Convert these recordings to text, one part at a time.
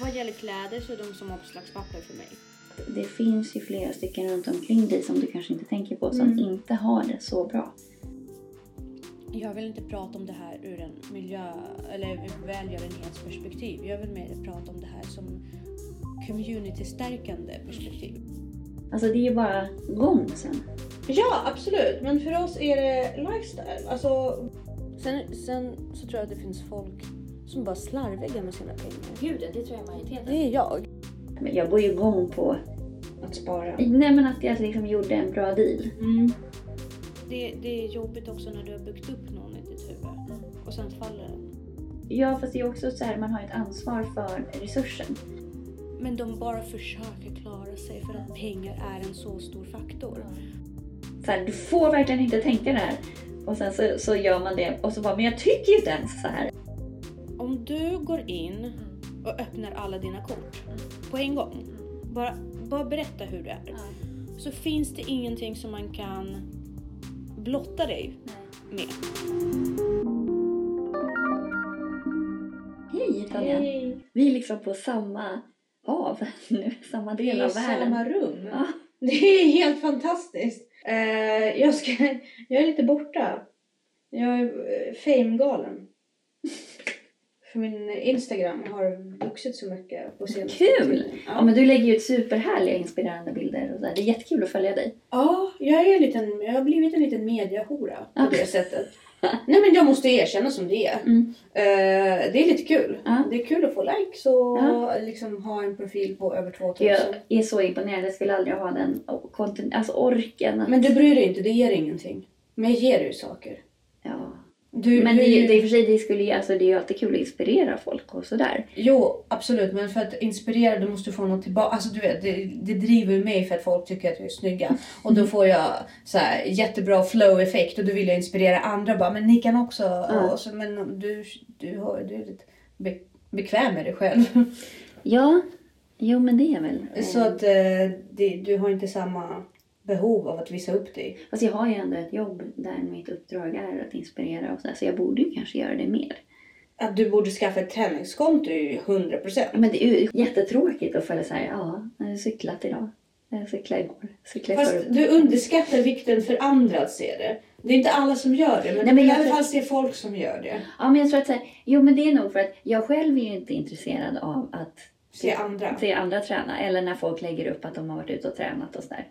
Vad gäller kläder så är de som omslagspapper för mig. Det finns ju flera stycken runt omkring dig som du kanske inte tänker på som inte har det så bra. Jag vill inte prata om det här ur en miljö eller välgörenhetsperspektiv. Jag vill mer prata om det här som community-stärkande perspektiv. Alltså det är ju bara gång sen. Ja, absolut. Men för oss är det lifestyle. Alltså, Sen, sen så tror jag att det finns folk som bara slarviga med sina pengar. Gud, det tror jag är majoriteten. Det är jag. Men jag går ju igång på att spara. nej, men att jag liksom gjorde en bra deal. Mm. Det, det är jobbigt också när du har byggt upp någon i ditt huvud och sen faller den. Ja, fast det är också så här, man har ett ansvar för resursen. Men de bara försöker klara sig för att pengar är en så stor faktor. Så här, du får verkligen inte tänka det här. Och sen så, så gör man det och så bara, men jag tycker ju inte ens så här. Om du går in och öppnar alla dina kort på en gång. Bara, bara berätta hur det är. Så finns det ingenting som man kan blotta dig med. Hej Tanja! Hej. Vi är liksom på samma hav nu, samma del av världen. samma rum. Ja. Det är helt fantastiskt. Eh, jag, ska, jag är lite borta. Jag är eh, fame-galen. För min Instagram har vuxit så mycket på senaste Kul! Ja. Ja. men du lägger ju ut superhärliga inspirerande bilder och så. Det är jättekul att följa dig. ja, jag är en liten, jag har blivit en liten mediahora på Ja. det sättet. Nej men jag måste erkänna som det är. Mm. Eh, det är lite kul. Ja. Det är kul att få likes och Ja. liksom ha en profil på över 2000. Jag är så imponerad. Jag skulle aldrig ha den alltså orken. att- Men du bryr dig inte, det ger ingenting. Men jag ger ju saker. Du, Men du, det, det, är i och för sig, det, skulle alltså, det är ju alltid kul att inspirera folk och sådär. Jo, absolut. Men för att inspirera du måste få något tillbaka. Alltså du vet, det, det driver mig för att folk tycker att jag är snygga. Och då får jag så här, jättebra flow-effekt och då vill jag inspirera andra. Bara, men ni kan också. Ja. Och så, men du, du, har, du är lite be, bekväm med dig själv. Ja, jo men det är väl. Så att eh, det, du har inte samma behov av att visa upp dig. Fast jag har ju ändå ett jobb där mitt uppdrag är att inspirera och sådär. Så jag borde ju kanske göra det mer. Att du borde skaffa ett träningskonto är ju 100%. Men det är ju jättetråkigt att följa såhär, ja, jag har cyklat idag. Jag cyklade igår. Cyklade Fast förut. du underskattar vikten för andra att se det. Det är inte alla som gör det, men, Nej, men i alla fall se folk som gör det. Ja men jag tror att så här, jo men det är nog för att jag själv är ju inte intresserad av att Se andra. se andra träna. Eller när folk lägger upp att de har varit ute och tränat och sådär.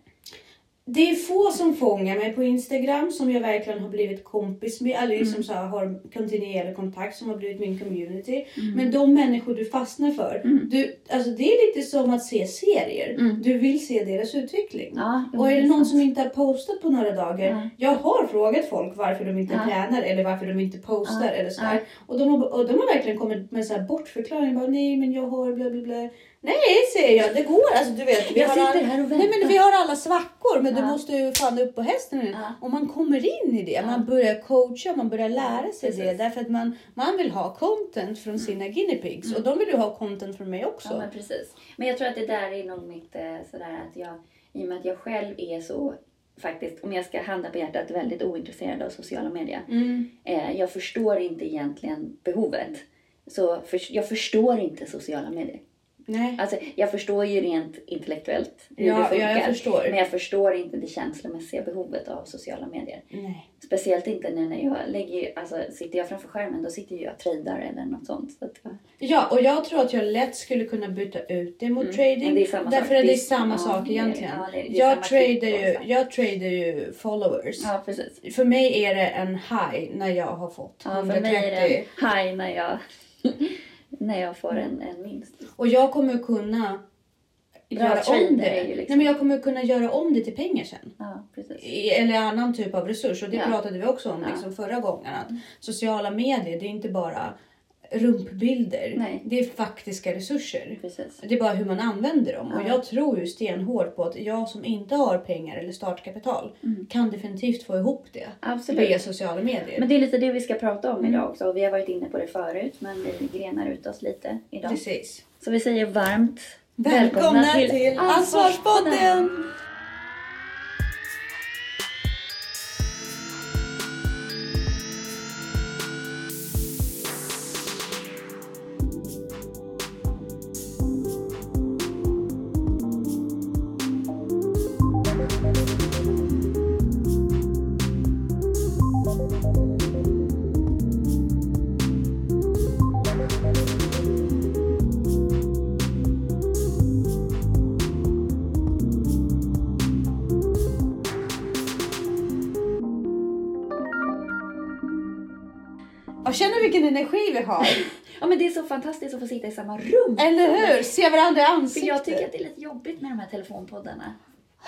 Det är få som fångar mig på Instagram som jag verkligen har blivit kompis med. Eller liksom så här, har kontinuerlig kontakt som har blivit min community. Men de människor du fastnar för. Du, alltså det är lite som att se serier. Du vill se deras utveckling. Ja, Och är det någon sant. som inte har postat på några dagar. Ja. Jag har frågat folk varför de inte Ja. tränar eller varför de inte postar eller sådär. Och, de har, och de har verkligen kommit med så här bortförklaring. Bara, Nej men jag har bla bla bla. Nej säger jag, det går. Alltså du vet. Vi Jag har sitter all... här och Nej men vi har alla svackor men du Ja. måste ju fan upp på hästen. nu. Ja. Och man kommer in i det. Man börjar coacha, man börjar lära sig Precis. det. Därför att man, man vill ha content från sina guinea pigs. Och de vill ju ha content från mig också. Ja, men precis. Men jag tror att det där är nog mitt eh, sådär att jag, i och med att jag själv är så, faktiskt, om jag ska handa på hjärtat, väldigt ointresserad av sociala medier. Mm. Eh, jag förstår inte egentligen behovet. Så för, jag förstår inte sociala medier. Nej. Alltså, jag förstår ju rent intellektuellt hur Ja, det ja, funkar. jag förstår. Men jag förstår inte det känslomässiga behovet av sociala medier. Nej. Speciellt inte nu när jag lägger, alltså sitter jag framför skärmen då sitter jag och tradar eller något sånt. Så att, ja. Ja, och jag tror att jag lätt skulle kunna byta ut det mot Mm. trading. Det därför sak. att det är Det är- samma ja, sak egentligen. ja, det jag, samma tradar ju, jag tradar ju followers. ja, precis. För mig är det en high när jag har fått Ja, för 130. mig är det en high när jag, när jag får en, en vinst. Och jag kommer kunna Bra göra om det. liksom- Nej, men jag kommer kunna göra om det till pengar sen. Ja, Eller annan typ av resurs. Och det Ja. pratade vi också om Ja. liksom förra gången. Att sociala medier, det är inte bara rumpbilder. Nej. Det är faktiska resurser. precis. Det är bara hur man använder dem. Och Ja. jag tror ju stenhårt på att jag som inte har pengar eller startkapital kan definitivt få ihop det. Mm. Absolut. Via sociala medier. Men det är lite det vi ska prata om Mm. idag också. Och vi har varit inne på det förut men vi grenar ut oss lite idag. Precis. Så vi säger varmt Välkomna, till Ansvarspodden! Vi har. Ja men det är så fantastiskt att få sitta i samma rum. Eller hur? Se varandra i För ansiktet. jag tycker att det är lite jobbigt med de här telefonpoddarna.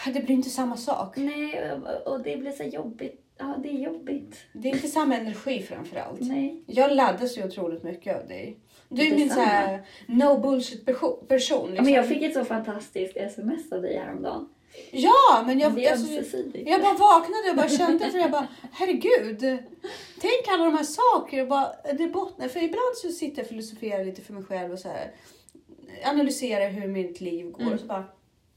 Det blir inte samma sak. Nej, och- det blir så jobbigt. Ja, det är jobbigt. Det är inte samma energi framförallt. Nej. Jag laddas ju otroligt mycket av dig. Du är min Detsamma. så här no bullshit perso- person. Ja, Liksom. men jag fick ett så fantastiskt sms av dig häromdagen. Ja, men jag, det är alltså, ömsesidigt. jag bara vaknade och bara kände för jag bara herregud. Tänk alla de här sakerna bara det bottnar. För ibland så sitter jag och filosoferar lite för mig själv och så här analyserar hur mitt liv går och så bara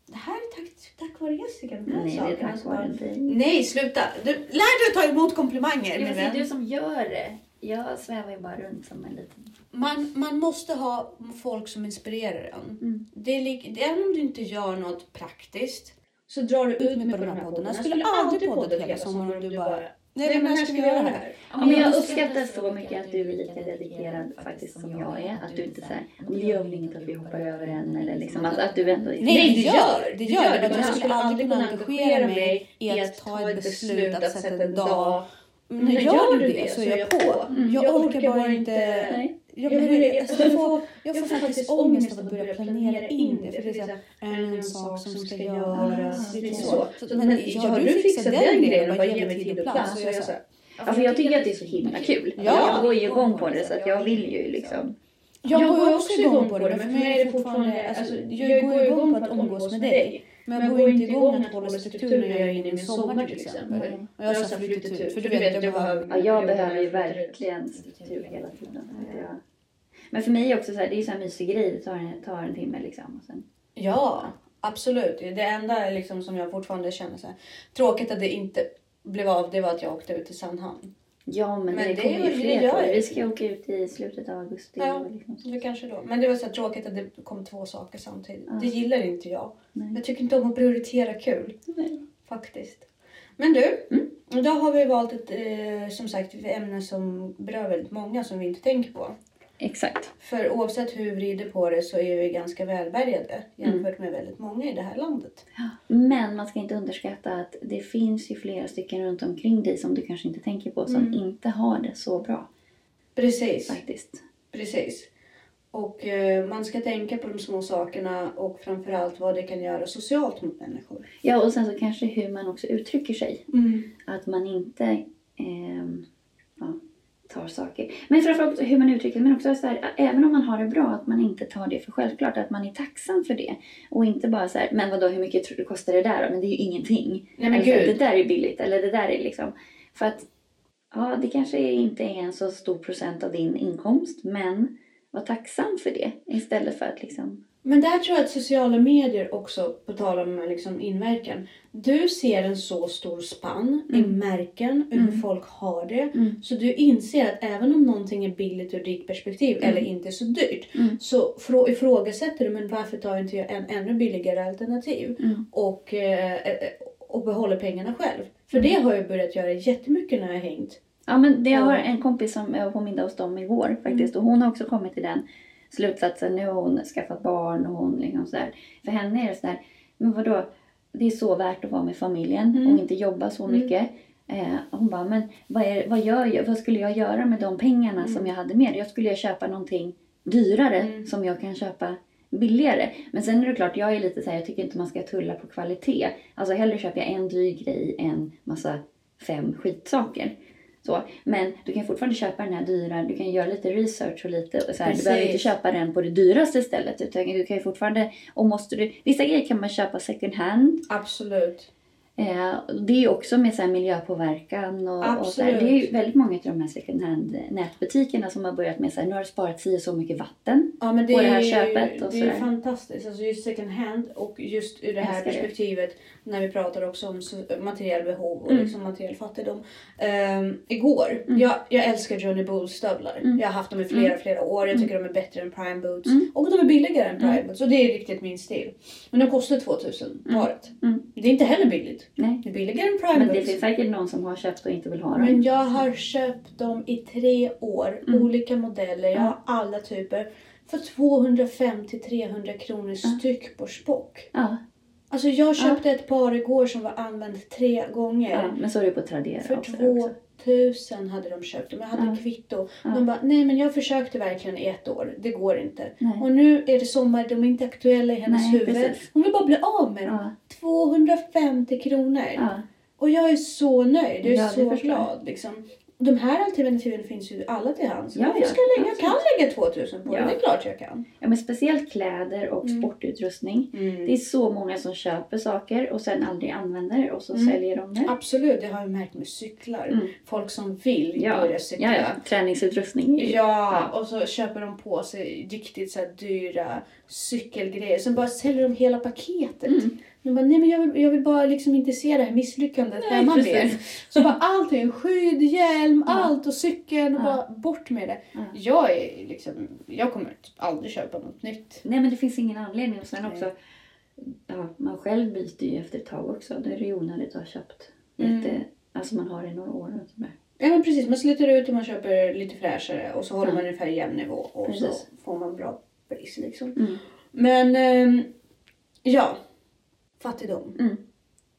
det här är tack, tack vare Jessica. De här Nej, det är tack vare dig. Nej, sluta. Du, lär dig att ta emot komplimanger det är du som gör det. Jag svävar ju bara runt som en liten... Man, man måste ha folk som inspirerar en. Mm. Det även om du inte gör något praktiskt så drar du ut mig på de här poddarna. Jag skulle aldrig poddat hela sommaren om du bara Nej men när ska vi göra det här? Ja, men jag uppskattar så mycket att du är lika dedikerad faktiskt som jag är. Att du inte säger det gör väl inget att vi hoppar över en eller liksom att, att du ändå... Nej det gör det. Gör det. Men jag skulle aldrig kunna engagera mig i att ta ett beslut att sätta en dag. Men gör du det så är jag på. Jag orkar bara inte. Nej. Jag, börjar, alltså, jag, får, jag får faktiskt ångest av att börja planera in det. För det är så här, en sak som ska göras. Lite så. så men har du fixat den grejen? Bara ge mig tid och plats. Så jag så här, Ja, för jag tycker att det är så himla kul. Ja. Jag går ju igång på det så att jag vill ju liksom... jag går också igång på det. Men för mig är det fortfarande... Alltså, jag går igång på att umgås med dig. Men jag går inte igång att hålla struktur när jag är inne i min sommar till exempel. Och jag har så flyttat ut. För du vet, jag behöver... Ja, jag behöver ju verkligen struktur hela tiden. Jag... Men för mig också så här, det är ju så här mysig grej. Det tar en, tar en timme liksom. Och sen... Ja, absolut. Det enda liksom som jag fortfarande känner så här, tråkigt att det inte blev av, det var att jag åkte ut till Sandhamn. Ja, men, Men det, det kommer ju fler det. Vi ska åka ut i slutet av augusti. Ja. Liksom. Det kanske då. Men det var så tråkigt att det kom två saker samtidigt. Ja. Det gillar inte jag. Nej. Jag tycker inte om att prioritera kul. Nej. Faktiskt. Men du, Mm. idag har vi valt ett eh, som sagt ämne som berör väldigt många som vi inte tänker på. Exakt. För oavsett hur vi vrider på det så är vi ganska välbärgade jämfört med väldigt många i det här landet. Men man ska inte underskatta att det finns ju flera stycken runt omkring dig som du kanske inte tänker på som Mm. inte har det så bra Precis. faktiskt. Precis. Och eh, man ska tänka på de små sakerna och framförallt vad det kan göra socialt mot människor. Ja, och sen så kanske hur man också uttrycker sig. Mm. Att man inte ja, tar saker. Men framförallt också hur man uttrycker men också så här, även om man har det bra, att man inte tar det för självklart. Att man är tacksam för det. Och inte bara så här, men vadå hur mycket kostar det där då? Men det är ju ingenting. Nej men eller, det där är billigt. Eller det där är liksom... För att ja, det kanske inte är en så stor procent av din inkomst. Men var tacksam för det. Istället för att liksom... Men där tror jag att sociala medier också, på tal om liksom inverkan. Du ser en så stor spann i Mm. märken, hur Mm. folk har det. Mm. Så du inser att även om någonting är billigt ur ditt perspektiv Mm. eller inte så dyrt. Mm. Så frå- ifrågasätter du, men varför tar inte jag en ännu billigare alternativ? Mm. Och, eh, eh, och behåller pengarna själv. För det har jag börjat göra jättemycket när jag har hängt. Ja, men det, jag har en kompis som jag var på middag hos dem igår faktiskt. Och hon har också kommit till den slutsatsen. Nu har hon skaffat barn och hon liksom sådär. För henne är det sådär, men vadå? Det är så värt att vara med familjen Mm. och inte jobba så mycket. Eh, hon bara, men vad, är, vad, gör jag, vad skulle jag göra med de pengarna som jag hade med? Jag skulle jag köpa någonting dyrare Mm. som jag kan köpa billigare. Men sen är det klart, jag är lite så här, jag tycker inte man ska tulla på kvalitet. Alltså hellre köper jag en dyr grej än massa fem skitsaker. Så, men du kan fortfarande köpa den här dyra, du kan göra lite research och lite och så här, Du behöver inte köpa den på det dyraste stället utan du kan ju fortfarande, och måste du, vissa grejer kan man köpa second hand. Absolut. Eh, det är ju också med så miljöpåverkan och, och så här. Det är ju väldigt många av de här second hand nätbutikerna som har börjat med så här, nu har du sparat si så mycket vatten. Ja, det på det här är, köpet och det är sådär. fantastiskt. Alltså just second hand och just ur det här Älskar det. perspektivet när vi pratar också om materiell behov och Mm. liksom materiell fattigdom. Ehm, igår, Mm. jag, jag älskar Johnny Bull stövlar. Mm. Jag har haft dem i flera, Mm. flera år. Jag tycker de är bättre än Prime Boots. Mm. Och de är billigare än Prime Mm. Boots. Och det är riktigt min stil. Men de kostar 2000 Mm. paret. Mm. Det är inte heller billigt. Nej. Det är billigare än Prime Men det finns säkert någon som har köpt och inte vill ha dem. Men jag har köpt dem i tre år. Mm. Olika modeller. Jag har alla typer. För 250-300 kronor styck på Spock. Ja, Alltså jag köpte ett par igår som var använt tre gånger. ja, men så är det på Tradera För också. två. Tusen hade de köpt dem. Jag hade Ja. kvitto. Ja. De bara, nej men jag försökte verkligen i ett år. Det går inte. Nej. Och nu är det sommar, de är inte aktuella i hennes Nej, huvud. precis. Hon vill bara bli av med dem. Ja. 250 kronor. Och jag är så nöjd. Jag är Ja, så glad. Liksom. De här alternativen finns ju alla till hands. Ja, Varför ja, ska jag, lägga? jag kan lägga 2000 på Ja. det. Det är klart jag kan. ja, men speciellt kläder och Mm. sportutrustning. Det är så många som köper saker och sen aldrig använder och så Mm. säljer de det. Absolut, det har jag märkt med cyklar. Mm. Folk som vill Ja. börja cykla. Ja, ja. Träningsutrustning. ju- Ja, och så köper de på sig riktigt så dyra cykelgrejer. Sen bara säljer de hela paketet. De bara, nej men jag vill, jag vill bara liksom inte se det här misslyckandet Nej, hemma precis. med. Så bara allting, skydd, hjälm, Ja. allt och cykeln och Ja. bara bort med det. Ja. Jag är liksom, jag kommer typ aldrig köpa något nytt. Nej men det finns ingen anledning. Och sen Nej. också, ja, man själv byter ju efter ett tag också. Då är det ju onödigt att ha köpt. Mm. Alltså man har det i några år. Och sådär. Ja men precis, man sliter ut och man köper lite fräschare och så håller man ungefär jämn nivå och så Precis. får man bra pris liksom. Mm. Men ehm, ja, fattigdom Mm.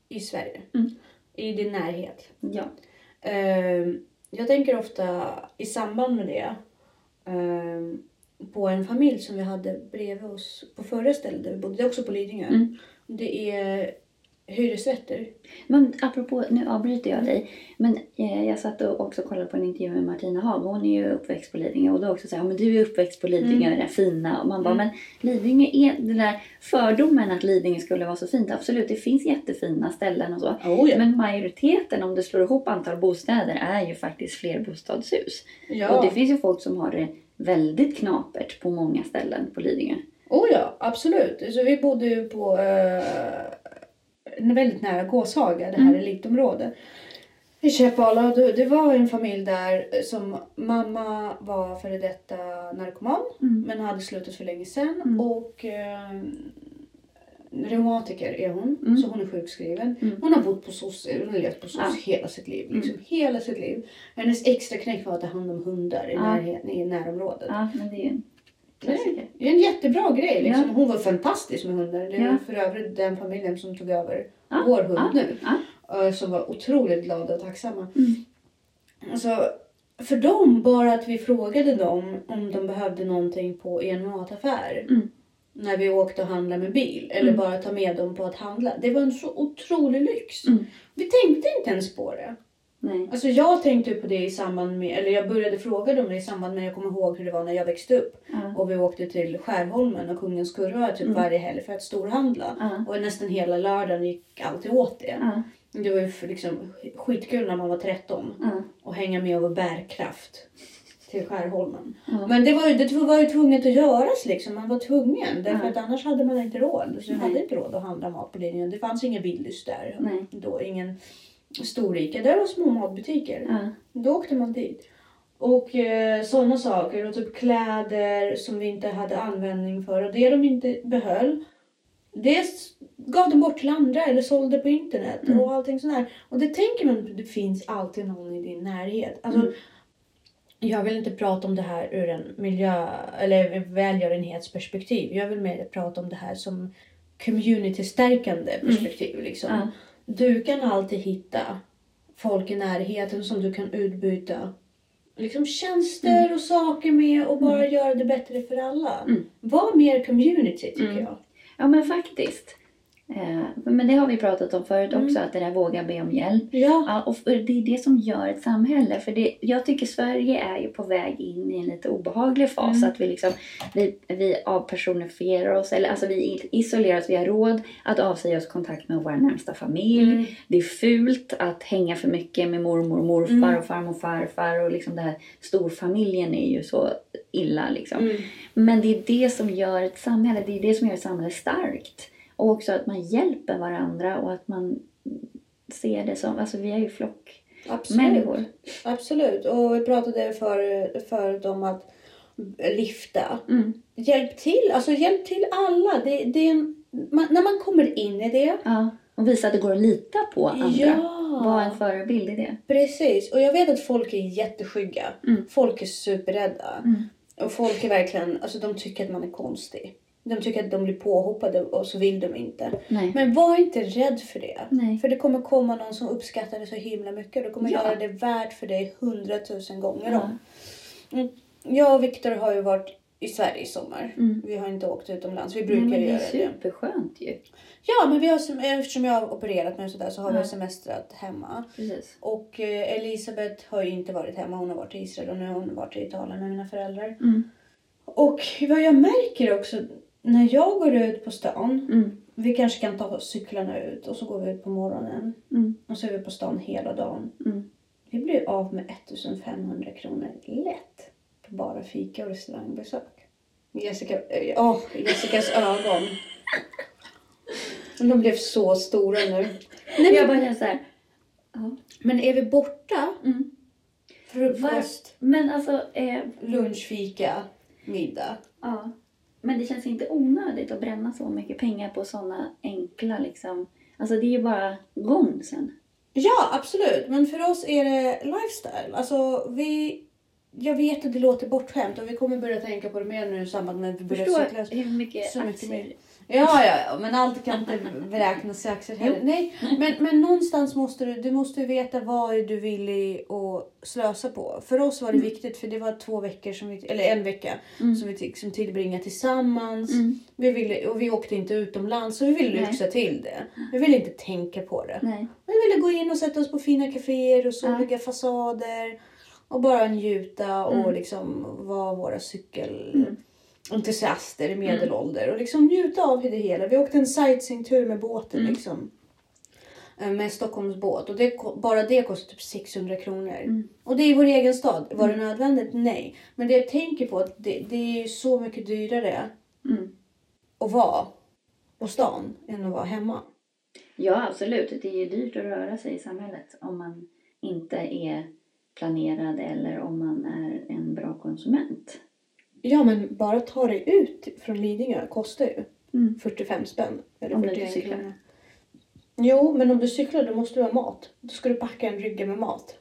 i Sverige. Mm. I din närhet. Ja. Ehm, jag tänker ofta i samband med det ehm, på en familj som vi hade bredvid oss på förra stället där vi bodde. Det är också på Lidingö. Mm. Det är hyresrätter. Men apropå, nu avbryter jag dig. Men eh, jag satt och också kollade på en intervju med Martina Haag. Hon är ju uppväxt på Lidingö. Och då också säger men du är uppväxt på Lidingö, Mm. det där fina. Och man bara, Mm. men Lidingö är den där fördomen att Lidingö skulle vara så fint. Absolut, det finns jättefina ställen och så. Oh, ja. Men majoriteten, om du slår ihop antal bostäder, är ju faktiskt flerbostadshus. ja. Och det finns ju folk som har det väldigt knapert på många ställen på Lidingö. Oh ja, absolut. Så vi bodde ju på eh, väldigt nära Gåshaga, det här Mm. elitområdet. I Käppala. Det var en familj där som mamma var före detta narkoman Mm. men hade slutat för länge sedan. Mm. Och eh, reumatiker är hon, Mm. så hon är sjukskriven. Mm. Hon har bott på SOS, hon har levt på SOS Ja. hela sitt liv. Liksom, Hela sitt liv. Hennes extra knäck var att ta hand om hundar i, Ja. närheten, i närområdet. Ja, men det är en klassiker. Det är en jättebra grej. Liksom. Ja. Hon var fantastisk med hundar. Det är Ja. för övrigt den familjen som tog över Ja, vår hund ja, nu. ja. eh, Som var otroligt glada och tacksamma. Mm. Alltså, för dem, bara att vi frågade dem om de behövde någonting på en mataffär. Mm. När vi åkte och handlade med bil. Eller Mm. bara ta med dem på att handla. Det var en så otrolig lyx. Mm. Vi tänkte inte ens på det. Nej. Alltså jag tänkte på det i samband med, eller jag började fråga dem i samband med, jag kommer ihåg hur det var när jag växte upp. Ja. Och vi åkte till Skärholmen och Kungens Kurva typ Mm. varje helg för att storhandla. Ja. Och nästan hela lördagen gick alltid åt det. Det var ju liksom skitkul när man var 13 Ja. och hänga med och vara bärkraft till Skärholmen. Men det var, ju, det var ju tvunget att göras liksom. Man var tvungen. Därför att annars hade man inte råd. Så jag Nej. hade inte råd att handla mat på Lidingö. Det fanns ingen Willys där. Nej. Då, ingen Storrika. Där var små matbutiker. Ja. Då åkte man dit. Och eh, sådana saker. Och typ kläder som vi inte hade användning för. Och det de inte behöll. Det gav de bort till andra eller sålde på internet. Mm. Och allting sånt där. Och det tänker man, det finns alltid någon i din närhet. Alltså, Mm. Jag vill inte prata om det här ur en miljö eller välgörenhetsperspektiv. Jag vill mer prata om det här som community-stärkande perspektiv. Liksom. Du kan alltid hitta folk i närheten som du kan utbyta liksom tjänster och saker med och bara göra det bättre för alla. Mm. Var mer community tycker Mm. jag. ja, men faktiskt. Eh, men det har vi pratat om förut Mm. också, att det där våga be om hjälp. Ja. Ja, och det är det som gör ett samhälle. För det, jag tycker Sverige är ju på väg in i en lite obehaglig fas. Mm. Att vi, liksom, vi, vi avpersonifierar oss, eller alltså vi isolerar oss. Vi har råd att avsäga oss kontakt med vår närmsta familj. Mm. Det är fult att hänga för mycket med mormor och morfar Mm. och farmor och farfar. Och liksom det här storfamiljen är ju så illa. Liksom. Mm. Men det är det som gör ett samhälle, det är det som gör ett samhälle starkt. Och också att man hjälper varandra och att man ser det som, alltså vi är ju flockmänniskor. Absolut. Absolut. Och vi pratade för, förut om att lyfta. Mm. Hjälp till. Alltså hjälp till alla. Det, det är en, man, när man kommer in i det. Ja, och visa att det går att lita på andra. Ja. Var en förebild i det. Precis. Och jag vet att folk är jätteskygga. Mm. Folk är superrädda. Mm. Och folk är verkligen, alltså de tycker att man är konstig. De tycker att de blir påhoppade och så vill de inte. Nej. Men var inte rädd för det. Nej. För det kommer komma någon som uppskattar det så himla mycket. Du kommer Ja. göra det värt för dig hundratusen gånger Ja. om. Mm. Jag och Viktor har ju varit i Sverige i sommar. Mm. Vi har inte åkt utomlands. Vi Nej, brukar men det göra är det. superskönt ju. Ja, men vi har, eftersom jag har opererat mig och sådär så har Ja. vi semestrat hemma. Precis. Och eh, Elisabeth har ju inte varit hemma. Hon har varit i Israel och nu har hon varit i Italien med mina föräldrar. Mm. Och vad jag märker också när jag går ut på stan. Mm. Vi kanske kan ta cyklarna ut och så går vi ut på morgonen. Mm. Och så är vi på stan hela dagen. Mm. Vi blir av med 1500 kronor lätt på bara fika och restaurangbesök. Jessica, eh, åh, Jessicas ögon. De blev så stora nu. Nej, Jag men, bara känner så här. Ja. men är vi borta? Mm. Frukost, Men alltså, eh, lunch, fika, middag. ja. Men det känns inte onödigt att bränna så mycket pengar på såna enkla liksom. Alltså det är ju bara gång sen. Ja, absolut. Men för oss är det lifestyle. Alltså, vi... Jag vet att det låter bortskämt och vi kommer börja tänka på det mer nu i samband med att vi börjar Förstå cykla. hur mycket så mycket aktier. mer. Ja, ja, ja, men allt kan inte beräknas i aktier heller. Nej, men, men någonstans måste du, du måste veta vad är du villig att slösa på. För oss var det viktigt, för det var två veckor, som vi, eller en vecka, Mm. som vi liksom tillbringade tillsammans. Mm. Vi ville, och vi åkte inte utomlands, så vi ville lyxa till det. Vi ville inte tänka på det. Nej. Vi ville gå in och sätta oss på fina kaféer och soliga fasader. Och bara njuta och Mm. liksom vara våra Mm. cykelentusiaster i medelålder. Och liksom njuta av det hela. Vi åkte en sightseeingtur med båten Mm. liksom. Eh, Med Stockholms båt. Och det, bara det kostar typ 600 kronor. Mm. Och det är i vår egen stad. Var det nödvändigt? Nej. Men det jag tänker på att det, det är ju så mycket dyrare Mm. att vara på stan än att vara hemma. Ja, absolut. Det är ju dyrt att röra sig i samhället om man inte är planerad eller om man är en bra konsument. Ja, men bara ta dig ut från Lidingö kostar ju Mm. 45 spänn. Eller Om du 41 inte cyklar. kronor. Jo, men om du cyklar då måste du ha mat. Då ska du packa en rygga med mat.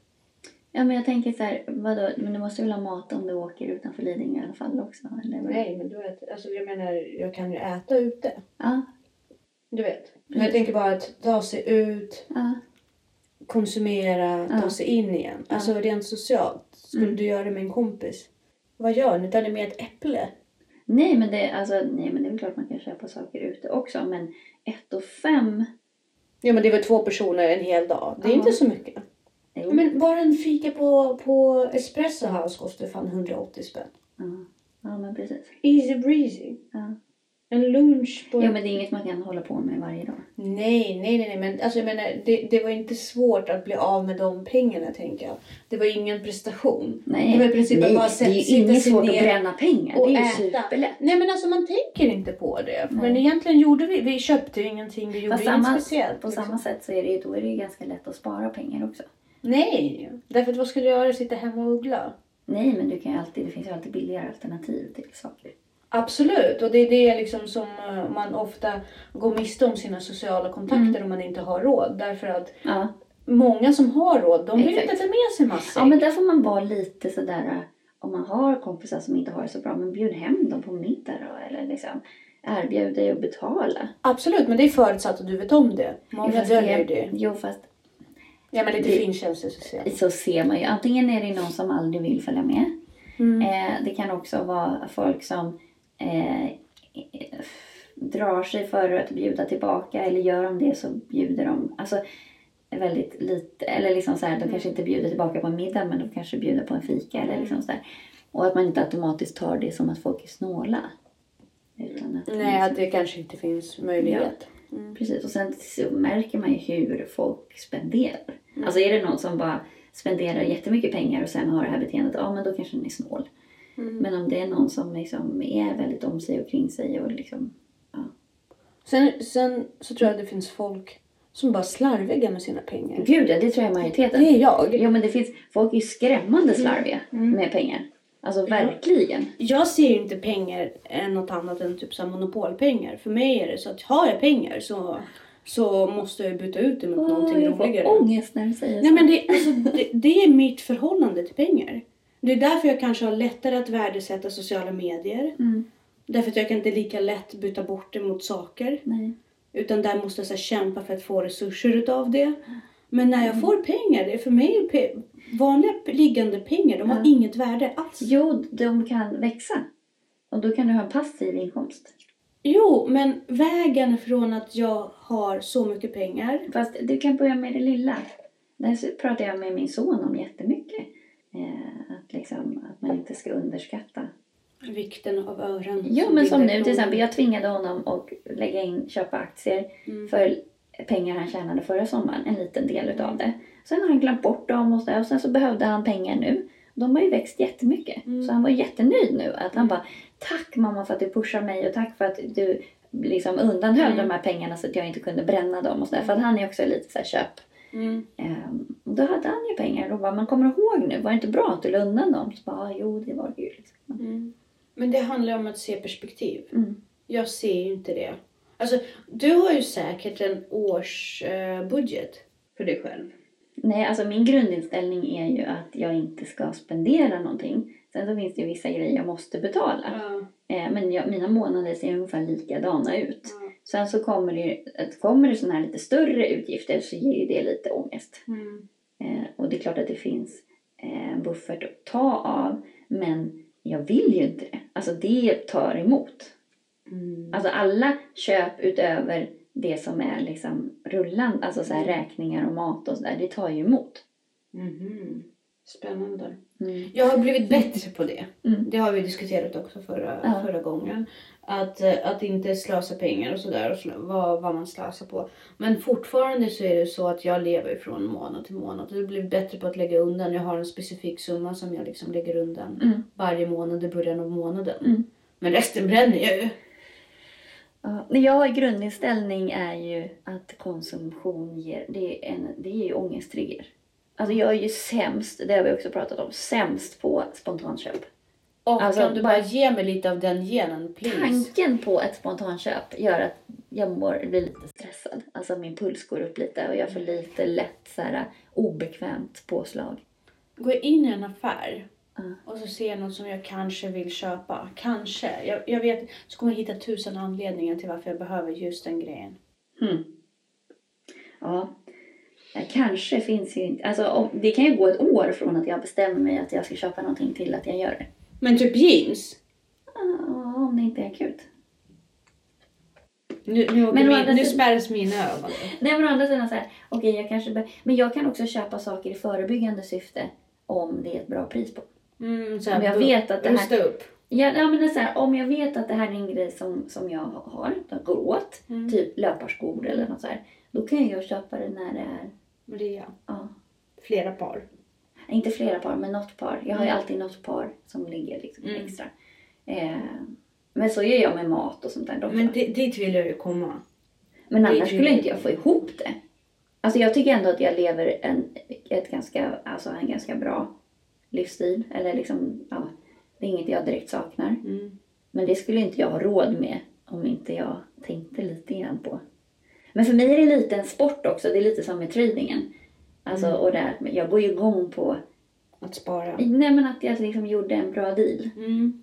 Ja, men jag tänker så här, vadå, men du måste väl ha mat om du åker utanför Lidingö i alla fall också? Eller? Nej, men du vet, alltså jag menar, jag kan ju äta ute. Ja, Du vet. Men jag tänker bara att ta sig ut, ja. Konsumera, ta Ja. sig in igen. Alltså rent socialt. Skulle Mm. du göra det med en kompis? Vad gör ni? Tar ni med ett äpple? Nej, men det, alltså, nej, men det är väl klart man kan köpa saker ute också. Men ett och fem... Ja, men det är väl två personer en hel dag. Det är Ja. inte så mycket. Jo. Men bara en fika på, på Espresso House kostar fan 180 spänn. Ja. ja, men precis. Easy breezy. Ja. En lunch på... ja, men det är inget man kan hålla på med varje dag. Nej, nej, nej, nej. Men alltså, jag menar, det, det var inte svårt att bli av med de pengarna, tänker jag. Det var ingen prestation. Nej, Det var i princip nej bara det sätta- är ju inget svårt att bränna pengar. och Det är ju superlätt. Nej, men alltså man tänker inte på det. Nej. Men egentligen gjorde vi, vi köpte ju ingenting, vi gjorde Fast inget samma, speciellt. på liksom. samma sätt så är det, ju- då är det ju ganska lätt att spara pengar också. Nej, därför att vad skulle jag göra? Sitta hemma och uggla? Nej, men du kan ju alltid, det finns ju alltid billigare alternativ till saker. Absolut, och det är det liksom som eh, man ofta går miste om sina sociala kontakter Mm. om man inte har råd. Därför att Ja. många som har råd, de vill Exakt. inte ta med sig massor. ja, men där får man vara lite sådär, äh, om man har kompisar som inte har det så bra, men bjud hem dem på middag då. Eller liksom erbjud dig att betala. Absolut, men det är förutsatt att du vet om det. Många döljer det-. Jo, fast Ja, men lite det- finkänselsystem. så ser man ju. Antingen är det någon som aldrig vill följa med. Mm. Eh, det kan också vara folk som eh, drar sig för att bjuda tillbaka eller gör de det så bjuder de alltså, väldigt lite. Eller liksom så här, de kanske inte bjuder tillbaka på en middag men de kanske bjuder på en fika. Eller liksom så där. Och att man inte automatiskt tar det som att folk är snåla. Utan att Nej, att det kanske inte finns möjlighet. Mm. Precis, och sen märker man ju hur folk spenderar. Alltså är det någon som bara spenderar jättemycket pengar och sen har det här beteendet, ja men då kanske den är snål. Mm. Men om det är någon som liksom är väldigt om sig och kring sig och liksom, Sen, sen så tror jag att det finns folk som bara slarviga med sina pengar. gud ja, det tror jag är majoriteten. Det är jag. Jo men det finns, folk är skrämmande slarviga med pengar. Alltså verkligen. Jag ser ju inte pengar än något annat än typ så monopolpengar. För mig är det så att har jag pengar så, så måste jag byta ut det mot någonting jag roligare. får ångest när du säger Nej så. men det, alltså, det, det är mitt förhållande till pengar. Det är därför jag kanske har lättare att värdesätta sociala medier. Mm. Därför att jag kan inte lika lätt byta bort det mot saker. Nej. Utan där måste jag så här, kämpa för att få resurser utav det. Men när jag får pengar, det är för mig pe- vanliga liggande pengar, de har Ja. inget värde alls. Jo, de kan växa. Och då kan du ha en passiv inkomst. Jo, men vägen från att jag har så mycket pengar. Fast du kan börja med det lilla. Det här pratar jag med min son om jättemycket. Eh, att, liksom, att man inte ska underskatta. Vikten av öron. Jo, men som nu till exempel. Jag tvingade honom att lägga in, köpa aktier Mm. för pengar han tjänade förra sommaren. En liten del utav det. Sen har han glömt bort dem och, så och sen så behövde han pengar nu. De har ju växt jättemycket. Mm. Så han var jättenöjd nu. Att han bara, tack mamma för att du pushar mig och tack för att du liksom undanhöll Mm. de här pengarna så att jag inte kunde bränna dem. Och så där. För att han är också lite så här köp. Mm. Ehm, och då hade han ju pengar och bara, man kommer ihåg nu, var det inte bra att du la undan dem? Så bara, "Ah, jo det var det ju. Liksom. Mm. Men det handlar om att se perspektiv. Mm. Jag ser ju inte det. Alltså, du har ju säkert en årsbudget eh, för dig själv. Nej, alltså min grundinställning är ju att jag inte ska spendera någonting. Sen så finns det ju vissa grejer jag måste betala. Eh, men jag, mina månader ser ungefär likadana ut. Sen så kommer det ju, kommer det sådana här lite större utgifter så ger ju det lite ångest. Mm. Eh, och det är klart att det finns eh, buffert att ta av. Men jag vill ju inte det. Alltså det tar emot. Mm. Alltså alla köp utöver det som är liksom rullande, alltså så här räkningar och mat och sådär, det tar ju emot. Mhm. Spännande. Mm. Jag har blivit bättre på det. Mm. Det har vi diskuterat också förra, Ja. förra gången. Att, eh, att inte slösa pengar och sådär och slö, vad, vad man slösar på. Men fortfarande så är det så att jag lever från månad till månad. Jag har blivit bättre på att lägga undan. Jag har en specifik summa som jag liksom lägger undan Mm. varje månad i början av månaden. Mm. Men resten bränner jag ju. Ja, jag grundinställning är ju att konsumtion ger, det är, en, det är ju ångesttrigger. Alltså jag är ju sämst, det har vi också pratat om, sämst på spontanköp. Och Alltså, kan du bara- ge mig lite av den genen, please? Tanken på ett spontanköp gör att jag mår, blir lite stressad. Alltså min puls går upp lite och jag får lite lätt så här, obekvämt påslag. Gå in i en affär Ja. och så ser jag något som jag kanske vill köpa. Kanske. Jag, jag vet, så kommer jag hitta tusen anledningar till varför jag behöver just den grejen. Hmm. Ja, kanske finns ju inte. Alltså, det kan ju gå ett år från att jag bestämmer mig att jag ska köpa någonting till att jag gör det. Men typ jeans. Ja, om det inte är akut. Nu, nu, Men min, nu spärras mina ögon. Nej men å andra sidan så här, okej jag kanske men jag kan också köpa saker i förebyggande syfte om det är ett bra pris på. Mm, så här, Om jag bu- vet att det här- Rusta upp. Ja, ja men det är så här, om jag vet att det här är en grej som, som jag har, går åt, Mm. typ löparskor eller något så här, då kan jag köpa det när det är, Rea. ja, Flera par. inte flera par men något par. Jag har ju Mm. alltid något par som ligger liksom Mm. extra. Eh, men så gör jag med mat och sånt där också. Men Men, di- dit vill jag ju komma. men annars skulle inte jag få ihop det. Alltså jag tycker ändå att jag lever en, ett ganska, alltså en ganska bra livsstil. Eller liksom, ja, det är inget jag direkt saknar. Mm. Men det skulle inte jag ha råd med om inte jag tänkte lite grann på. Men för mig är det lite en sport också. Det är lite som med tradingen. Alltså, Mm. och där, jag går ju igång på... Att spara. Nej men att jag liksom gjorde en bra deal. Mm.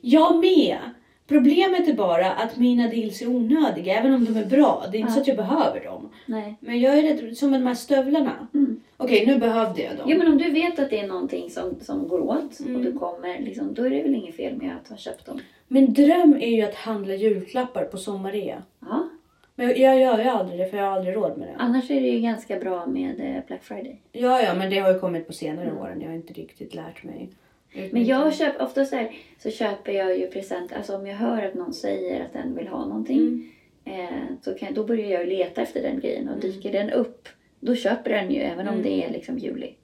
Jag med. Problemet är bara att mina deals är onödiga, även om de är bra. Det är inte Ja. så att jag behöver dem. Nej. Men jag är rädd, som med de här stövlarna. Mm. Okej, nu behövde jag dem. Jo men om du vet att det är någonting som, som går åt och Mm. du kommer, liksom, då är det väl inget fel med att ha köpt dem. Min dröm är ju att handla julklappar på sommarrea. Ja. Men jag, gör ju aldrig det, för jag har aldrig råd med det. Annars är det ju ganska bra med eh, Black Friday. Ja, ja, men det har ju kommit på senare Mm. åren. Jag har inte riktigt lärt mig. Men jag köper, ofta så, här, så köper jag ju present, alltså om jag hör att någon säger att den vill ha någonting. Mm. Eh, så kan, då börjar jag leta efter den grejen och Mm. dyker den upp, då köper den ju även om Mm. det är liksom juli.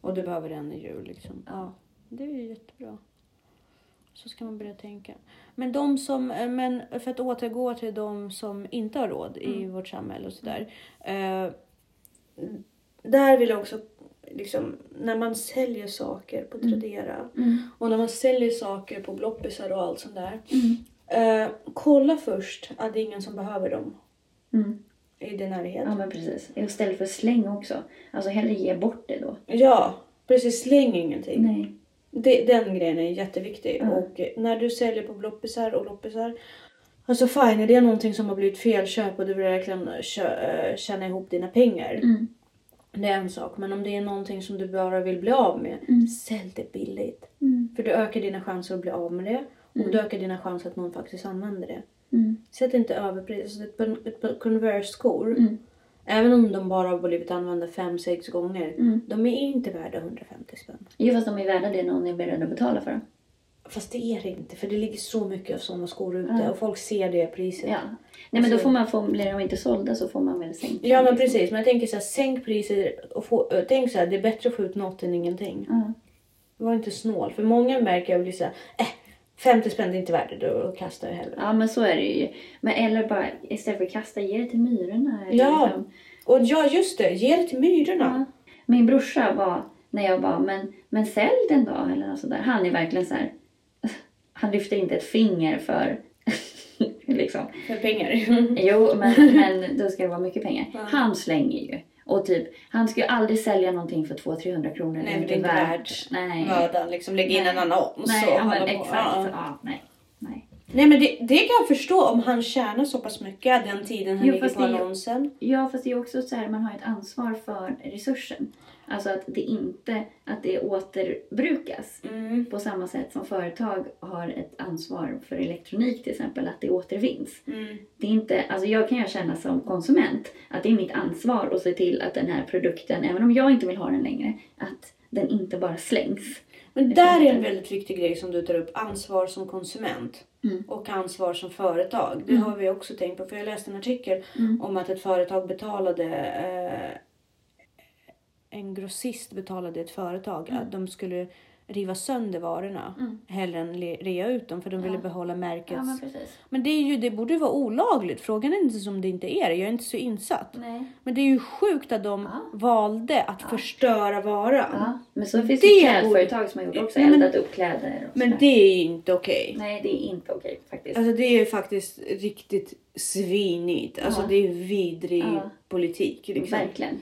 Och du behöver den i jul liksom. Ja, det är ju jättebra. Så ska man börja tänka. Men de som, eh, men för att återgå till de som inte har råd i Mm. vårt samhälle och sådär. Eh, där vill jag också, liksom, när man säljer saker på Tradera och när man säljer saker på bloppisar och allt sånt där. Eh, kolla först att det är ingen som behöver dem Mm. i din närhet. Ja men precis. Istället för släng också. Alltså hellre ge bort det då. Ja, precis. Släng ingenting. Nej. Det, den grejen är jätteviktig. Mm. Och när du säljer på loppisar och loppisar. Alltså fine, är det någonting som har blivit felköp och du vill verkligen kö- eh, tjäna ihop dina pengar. Mm. Det är en sak. Men om det är någonting som du bara vill bli av med. Mm. Sälj det billigt. Mm. För du ökar dina chanser att bli av med det. Och du ökar dina chanser att någon faktiskt använder det. Mm. Sätt inte överpris. Alltså ett, par- ett par Converse-skor. Mm. Även om de bara har blivit använda 5-6 gånger. Mm. De är inte värda 150 spänn. Jo, fast de är värda det någon är beredd att betala för dem. Fast det är det inte. För det ligger så mycket av sådana skor ute. Ja. Och folk ser det priset. Ja. Nej, men då Alltså- får man få, blir de inte sålda så får man väl sänka. Ja men precis. Men jag tänker så här, sänk priser och få, äh, tänk så här, det är bättre att få ut något än ingenting. Ja. Var inte snål. För många märker jag blir så här, äh, 50 spänn är inte värt det. Då kastar jag hellre. ja, men så är det ju. Men eller bara istället för att kasta, ge det till myrorna. Ja. liksom. Och ja just det, ge det till myrorna. Ja. Min brorsa var, när jag bara, men, men sälj den då. Eller något sådär. Han är verkligen så här. Han lyfter inte ett finger för liksom. För pengar. Jo, men, men då ska det vara mycket pengar. Ja. Han slänger ju. Och typ, han skulle aldrig sälja någonting för 200-300 kronor. Nej, det är inte värt mödan. Liksom lägga in en annons. Nej, och ja, men exakt. Ja. Ja, nej. nej. Nej men det, det kan jag förstå om han tjänar så pass mycket den tiden han Jo, ligger på ju- annonsen. Ja, fast det är också så här, man har ett ansvar för resursen. Alltså att det inte att det återbrukas. Mm. På samma sätt som företag har ett ansvar för elektronik till exempel, att det återvinns. Mm. Det är inte, alltså jag kan ju känna som konsument att det är mitt ansvar att se till att den här produkten, även om jag inte vill ha den längre, att den inte bara slängs. Men där är en väldigt viktig grej som du tar upp. Ansvar som konsument. Mm. Och ansvar som företag. Det Mm. har vi också tänkt på. För jag läste en artikel Mm. om att ett företag betalade eh, en grossist betalade ett företag Mm. att de skulle riva sönder varorna Mm. hellre än rea ut dem för de ville Ja. behålla märkets... Ja, men men det, är ju, det borde ju vara olagligt. Frågan är inte som det inte är. Jag är inte så insatt. Nej. Men det är ju sjukt att de Ja. valde att förstöra varan. Men så finns Det borde- klädföretag som har gjort också, men- eldat upp kläder Men sådär. det är inte okej. Nej, det är inte okej faktiskt. Alltså det är faktiskt riktigt svinigt. Alltså det är vidrig politik. Liksom. Verkligen.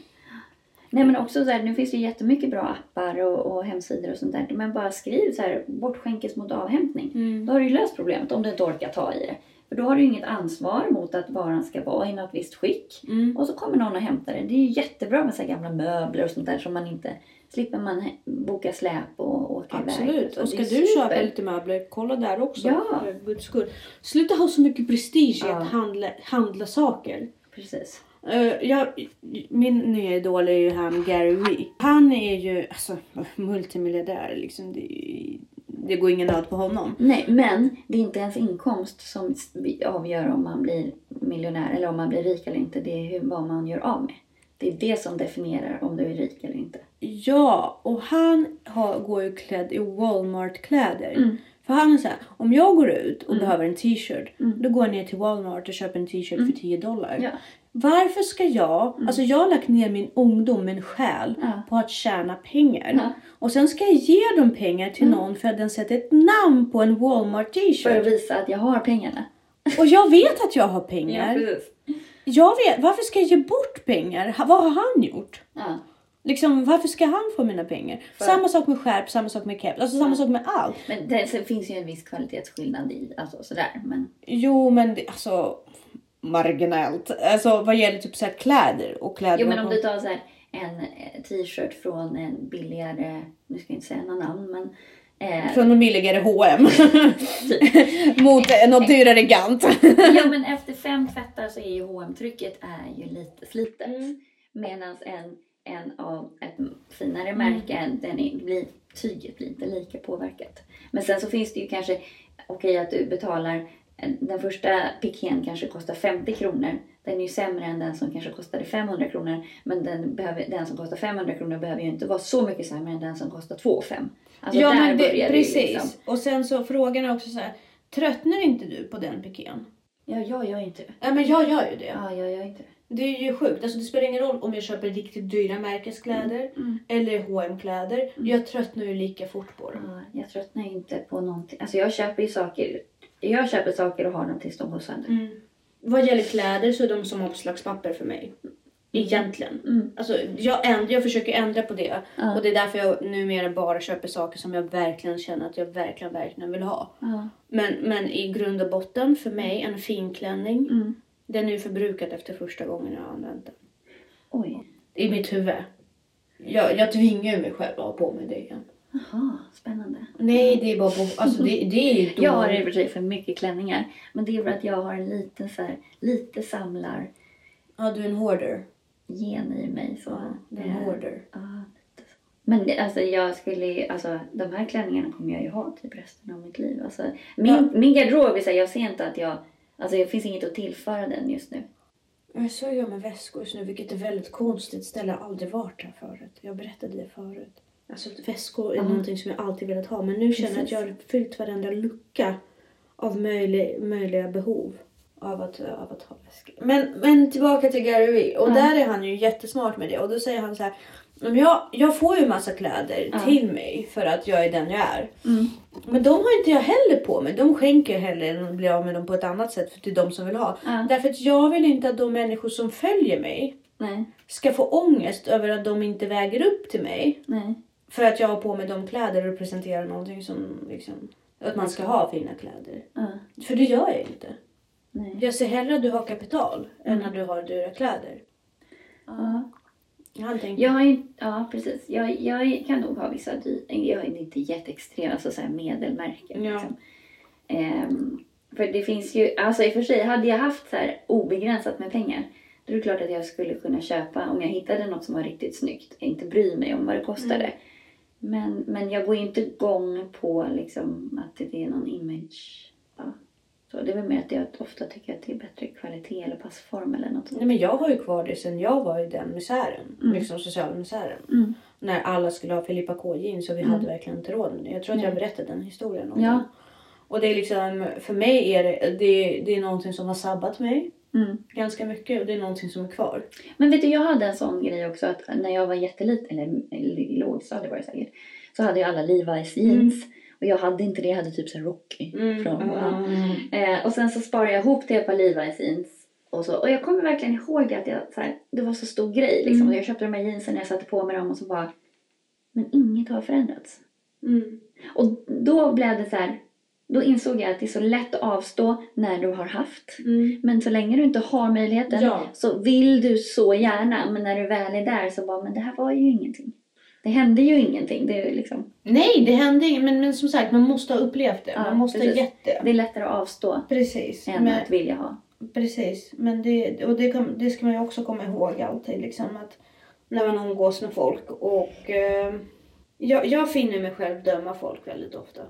Nej men också så här, nu finns det jättemycket bra appar och, och hemsidor och sånt där. Men bara skriv så här, bortskänkes mot avhämtning. Mm. Då har du ju löst problemet om du inte orkar ta i det. För då har du ju inget ansvar mot att varan ska vara i något visst skick. Mm. Och så kommer någon och hämtar det. Det är ju jättebra med så här gamla möbler och sånt där som man inte slipper man boka släp och åka iväg. Absolut. Och ska du super. köpa lite möbler, kolla där också. Ja. För guds skull. Sluta ha så mycket prestige i Ja. att handla, handla saker. Precis. Uh, jag, min nya idol är ju han Gary Vee. Han är ju alltså, multimiljardär. Liksom. Det, det går ingen nöd på honom. Nej, men det är inte ens inkomst som avgör om man blir miljonär eller om man blir rik eller inte. Det är hur, vad man gör av med. Det är det som definierar om du är rik eller inte. Ja, och han har, går ju klädd i Walmart-kläder. Mm. För han är så här, om jag går ut och Mm. behöver en t-shirt, Mm. då går jag ner till Walmart och köper en t-shirt Mm. för 10 dollar. Ja. Varför ska jag, Mm. alltså jag har lagt ner min ungdom, min själ, Ja. på att tjäna pengar. Ja. Och sen ska jag ge dem pengar till Mm. någon för att den sätter ett namn på en Walmart För att t-shirt. visa att jag har pengarna. Och jag vet att jag har pengar. precis. jag vet, varför ska jag ge bort pengar? Vad har han gjort? Ja. Liksom, varför ska han få mina pengar? För- Samma sak med skärp, samma sak med keps, alltså samma Ja. sak med allt. Men det finns ju en viss kvalitetsskillnad i, alltså sådär. Men Jo, men det, alltså marginellt. Alltså vad gäller typ så här kläder och kläder. Jo men om du tar så här, en eh, t-shirt från en billigare, nu ska jag inte säga några namn men eh, Från en billigare H&M Mot eh, något dyrare Gant. Ja men efter fem tvättar så är ju hm trycket är ju lite slitet. Mm. Medan en, en av ett finare märke, den är, blir, tyget blir inte lika påverkat. Men sen så finns det ju kanske, okej att du betalar, den första pikén kanske kostar 50 kronor. Den är ju sämre än den som kanske kostade 500 kronor. Men den, behöver, den som kostar 500 kronor behöver ju inte vara så mycket sämre än den som kostar 2 5. Alltså ja men det, börjar precis. det liksom. Och sen så frågan är också så här. Tröttnar inte du på den pikén? Ja, jag gör inte det. Ja men jag gör ju det. Ja, jag gör inte det. Det är ju sjukt. Alltså, det spelar ingen roll om jag köper riktigt dyra märkeskläder Mm. eller hm kläder Jag tröttnar ju lika fort på dem. Ja, jag tröttnar inte på någonting. Alltså jag köper ju saker. Jag köper saker och har dem tills de går sönder. Mm. Vad gäller kläder så är de som omslagspapper för mig. Egentligen. Mm. Alltså, jag, änd- jag försöker ändra på det. Ja. Och det är därför jag numera bara köper saker som jag verkligen känner att jag verkligen, verkligen vill ha. Ja. Men, men i grund och botten, för mig, en finklänning. Mm. Den är ju förbrukad efter första gången jag har använt den. Oj. I mitt huvud. Jag, jag tvingar mig själv att ha på mig det igen. Jaha, spännande. Nej, det är bara på, alltså det, det är då... Jag har i och för sig för mycket klänningar. Men det är för att jag har en liten så här, lite samlar Ja, du är en hoarder. gen i mig. Så. Du är en hoarder. Ja, lite så. Men det- alltså jag skulle alltså de här klänningarna kommer jag ju ha typ resten av mitt liv. Alltså, min, Ja. min garderob, är så här, jag ser inte att jag, alltså det finns inget att tillföra den just nu. Jag så är jag med väskor just nu, vilket är väldigt konstigt ställe. Jag har aldrig varit här förut. Jag berättade det förut. Alltså väskor är Ja. någonting som jag alltid velat ha. Men nu känner jag att Precis. jag har fyllt varenda lucka av möjlig, möjliga behov av att, av att ha väskor. Men, men tillbaka till Gary. Och Ja. där är han ju jättesmart med det. Och då säger han så här. "Men Jag, jag får ju massa kläder Ja. till mig för att jag är den jag är. Mm. Men de har inte jag heller på mig. De skänker hellre än att bli av med dem på ett annat sätt för till de som vill ha. Därför att jag vill inte att de människor som följer mig Nej, ska få ångest över att de inte väger upp till mig. nej. För att jag har på mig de kläder och representerar någonting som liksom, att man ska ha fina kläder. Ja, För det gör jag inte. nej. Jag ser hellre att du har kapital än att du har dyra kläder. Ja. Han tänker, Jag inte, ja precis. Jag, jag kan nog ha vissa dy, jag är inte jätteextrem, alltså så här medelmärken. Ja. Liksom. Ehm, för det finns ju, alltså i och för sig, hade jag haft så här obegränsat med pengar, då är det klart att jag skulle kunna köpa, om jag hittade något som var riktigt snyggt, jag inte bryr mig om vad det kostade. Mm. Men, men jag går inte igång på liksom att det är någon image. Ja. Så det är väl mer att jag ofta tycker att det är bättre kvalitet eller passform eller något sånt. Nej men jag har ju kvar det sen jag var i den misären. Mm. Liksom social misären. Mm. När alla skulle ha Filippa K jeans och vi hade verkligen inte råd med det. Jag tror att jag berättade den historien någon Ja. Och det är liksom, för mig är det, det, det är någonting som har sabbat mig Mm. ganska mycket och det är någonting som är kvar. Men vet du, jag hade en sån grej också att när jag var jätteliten, eller lågstadiet var det säkert, så hade jag alla Levi's jeans. Och jag hade inte det, jag hade typ så Rocky. Från, ja. eh, och sen så sparade jag ihop det på Levi's jeans. Och, så, och jag kommer verkligen ihåg att jag, så här, det var så stor grej. Liksom. Mm. Jag köpte de här jeansen, jag satte på mig dem och så bara... Men inget har förändrats. Mm. Och då blev det så här... Då insåg jag att det är så lätt att avstå när du har haft. Mm. Men så länge du inte har möjligheten Ja. så vill du så gärna. Men när du väl är där så bara, men det här var ju ingenting. Det hände ju ingenting. Det är, liksom, Nej, det hände inget. Men, men som sagt, man måste ha upplevt det. Ja, man måste ha precis. gett det. det är lättare att avstå Precis. än Men, att vilja ha. precis. Men det, och det, kan, det ska man ju också komma ihåg alltid. Liksom, att när man umgås med folk. Och eh, jag, jag finner mig själv döma folk väldigt ofta.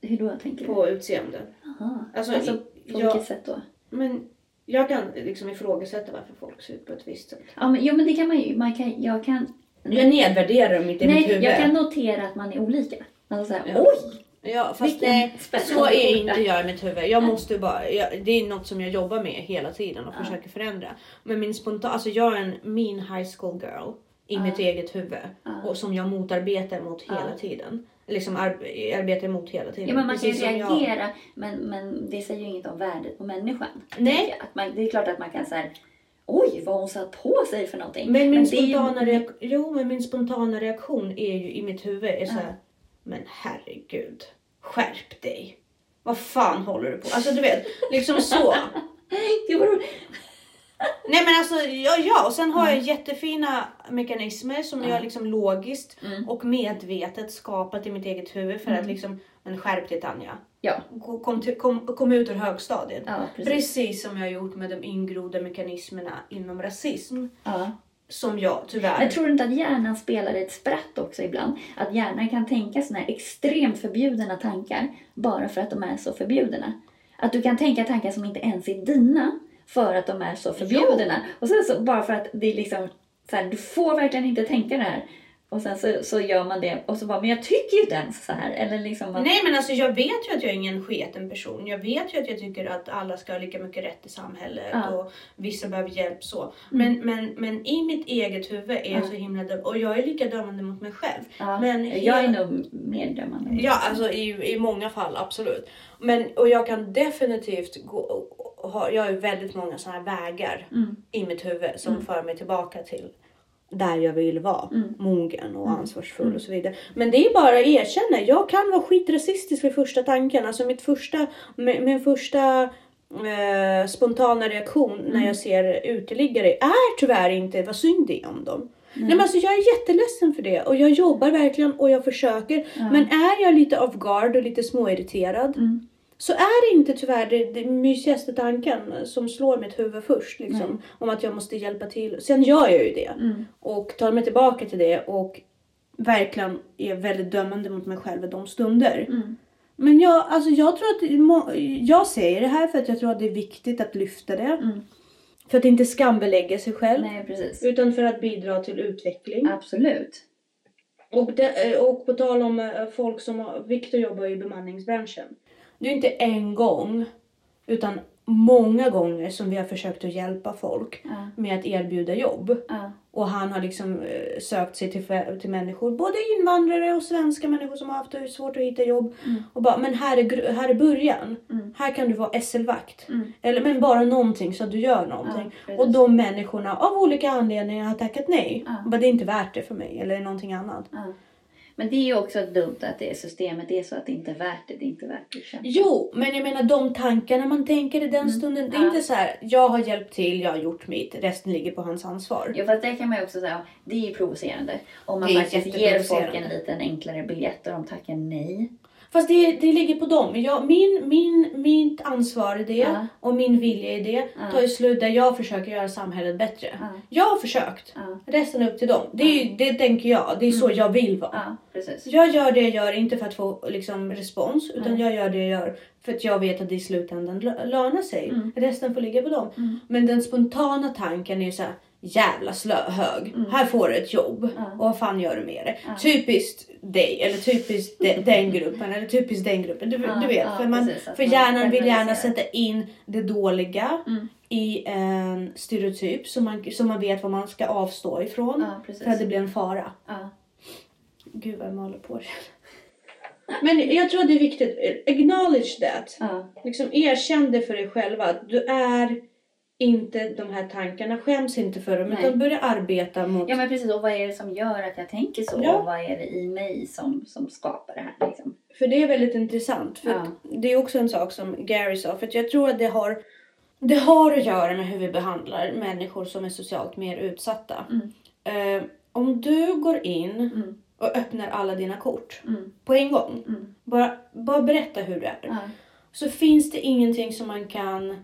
Hur då tänker du? På utseende. Aha. Alltså, Alltså, på jag- vilket sätt då? Men jag kan liksom ifrågasätta varför folk ser ut på ett visst sätt. Ja, men, jo, men det kan man ju. Man kan, jag kan... Jag nedvärderar dem inte i mitt huvud. jag kan notera att man är olika. Alltså såhär, Ja. oj! Ja, fast nej, så är inte jag i mitt huvud. Jag måste bara, jag, det är något som jag jobbar med hela tiden och Ja. försöker förändra. Men min spontan, alltså jag är en mean high school girl i Ja. mitt eget huvud och som jag motarbetar mot hela tiden. Liksom ar- arbetar emot hela tiden. Ja, men man kan ju Precis som jag- reagera, men, men det säger ju inget om värdet på människan. Nej. Att man, det är klart att man kan säga oj vad hon satt på sig för någonting. Men min, ju- spontana reak- jo, men min spontana reaktion är ju i mitt huvud är så här, men herregud, skärp dig. Vad fan håller du på Alltså du vet, liksom så. Nej men alltså ja, ja och sen har jag jättefina mekanismer som jag liksom logiskt Mm. och medvetet skapat i mitt eget huvud för att liksom, men skärp dig Tanja. Ja, Kom, kom, till- kom, kom ut ur högstadiet. ja precis. Precis som jag har gjort med de ingrodda mekanismerna inom rasism. Ja. Som jag tyvärr... Jag tror inte att hjärnan spelar ett spratt också ibland. Att hjärnan kan tänka såna här extremt förbjudna tankar bara för att de är så förbjudna. Att du kan tänka tankar som inte ens är dina för att de är så förbjudna. Och sen så bara för att det är liksom så här, du får verkligen inte tänka det här. Och sen så, så gör man det och så bara, men jag tycker ju inte ens så här. Eller liksom att, Nej men alltså jag vet ju att jag är ingen sketen person. Jag vet ju att jag tycker att alla ska ha lika mycket rätt i samhället Ja. och vissa behöver hjälp så. Men, men, men i mitt eget huvud är jag Ja. så himla dum och jag är lika dömande mot mig själv. ja, men jag är nog mer dömande. Ja, alltså i, i många fall absolut. Men, och jag kan definitivt gå, har jag har ju väldigt många sådana här vägar Mm. i mitt huvud som för mig tillbaka till där jag vill vara. Mm. Mogen och ansvarsfull och så vidare. Men det är bara att erkänna. Jag kan vara skitrasistisk vid första tanken. Alltså mitt första, min, första eh, spontana reaktion Mm. när jag ser uteliggare är tyvärr inte vad synd det är om dem. Nej, men alltså jag är jätteledsen för det och jag jobbar verkligen och jag försöker. Men är jag lite off guard och lite småirriterad Mm. Så är det inte tyvärr det, det mysigaste tanken som slår mitt huvud först. Liksom, om att jag måste hjälpa till. Sen gör jag ju det Mm. och tar mig tillbaka till det och verkligen är väldigt dömande mot mig själv i de stunder. Mm. Men jag, alltså jag tror att jag säger det här för att jag tror att det är viktigt att lyfta det. Mm. För att inte skambelägga sig själv. Nej. Utan för att bidra till utveckling. Absolut. Och, det, eh, och på tal om eh, folk som har... Victor jobbar ju i bemanningsbranschen. Det är inte en gång utan många gånger som vi har försökt att hjälpa folk Ja. med att erbjuda jobb. Ja. Och han har liksom eh, sökt sig till, till människor, både invandrare och svenska människor som har haft svårt att hitta jobb. Och bara, men här är, här är början. Mm. Här kan du vara SL-vakt. Mm. Eller men bara någonting så att du gör någonting. Ja, och de människorna av olika anledningar har tackat nej. Ja. Bara, det är inte värt det för mig eller någonting annat. Men det är ju också dumt att det systemet är så att det inte är värt det. Det är inte värt kämpa. Jo, men jag menar de tankarna man tänker i den stunden. Det är Mm. Ja. inte så här, jag har hjälpt till, jag har gjort mitt, resten ligger på hans ansvar. Ja, fast det kan man ju också säga, det är ju provocerande. Om man Det faktiskt ger folk en liten enklare biljett och de tackar nej. Fast det, det ligger på dem. Jag, min, min, mitt ansvar i det Ja. och min vilja i det Ja. tar ju slut där jag försöker göra samhället bättre. Ja. Jag har försökt. Resten är upp till dem. Det, är, det tänker jag. Det är så jag vill vara. Jag gör det jag gör inte för att få liksom, respons utan jag gör det jag gör för att jag vet att det i slutändan lö- lönar sig. Mm. Resten får ligga på dem. Mm. Men den spontana tanken är ju så här jävla slöhög. Här får du ett jobb Mm. Ja. och vad fan gör du med det? Ja. Typiskt dig eller typiskt de, den gruppen eller typiskt den gruppen. Du, Ja, du vet, för, man, precis, för hjärnan vill gärna sätta in det dåliga Mm. i en stereotyp så man, så man vet vad man ska avstå ifrån. För att det blir en fara. Gud vad jag maler på det. Men jag tror att det är viktigt. Acknowledge that. Liksom erkänn det för dig själva. att Du är inte de här tankarna. Skäms inte för dem. Nej. Utan börja arbeta mot... ja, men precis. Och vad är det som gör att jag tänker så? Ja. Och vad är det i mig som, som skapar det här? Liksom? För det är väldigt intressant. För Ja. det är också en sak som Gary sa. För jag tror att det har, det har att göra med hur vi behandlar människor som är socialt mer utsatta. Mm. Eh, om du går in Mm. och öppnar alla dina kort Mm. på en gång. Mm. Bara, bara berätta hur det är. Ja. Så finns det ingenting som man kan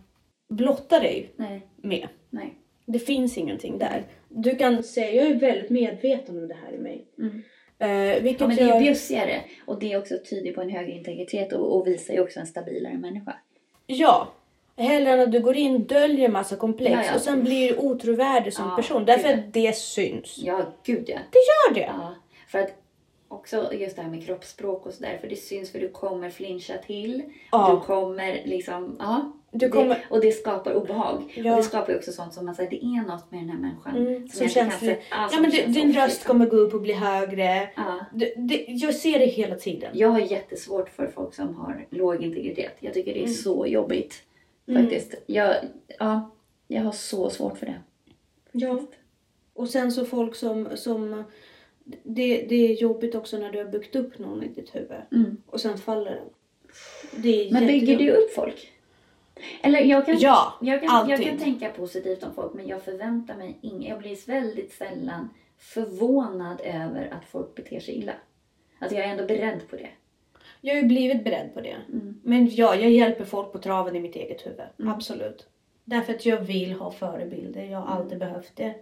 blotta dig Nej. med. Nej. Det finns ingenting där. Du kan säga jag är väldigt medveten om det här i mig. Mm. Eh, vilket Ja, men det är ju bjussigare. Och det är också tydligt på en högre integritet och, och visar ju också en stabilare människa. Ja. Hellre än att du går in, döljer massa komplex Ja, ja. och sen blir otrovärdig som Ja, person. gud, Därför ja. att det syns. Ja, gud ja. Det gör det. Ja, för att också just det här med kroppsspråk och sådär. För det syns för du kommer flincha till. Du kommer liksom, ja. Du kommer- det, och det skapar obehag. Ja. Och det skapar också sånt som man säger, det är något med den här människan. Mm, som inte känns kan det- se- Ja, som men du, din röst liksom. kommer gå upp och bli högre. Ja. Det, det, jag ser det hela tiden. Jag har jättesvårt för folk som har låg integritet. Jag tycker det är Mm. så jobbigt. Faktiskt. Jag, ja, jag har så svårt för det. Ja. Och sen så folk som... som det, det är jobbigt också när du har byggt upp någon i ditt huvud. Mm. Och sen faller den. Det är Men bygger du upp folk? Eller jag kan, Ja, jag, kan, jag kan tänka positivt om folk men jag förväntar mig inget. Jag blir väldigt sällan förvånad över att folk beter sig illa. Alltså jag är ändå beredd på det. Jag har ju blivit beredd på det. Mm. Men ja, jag hjälper folk på traven i mitt eget huvud. Absolut. Därför att jag vill ha förebilder. Jag har alltid behövt det.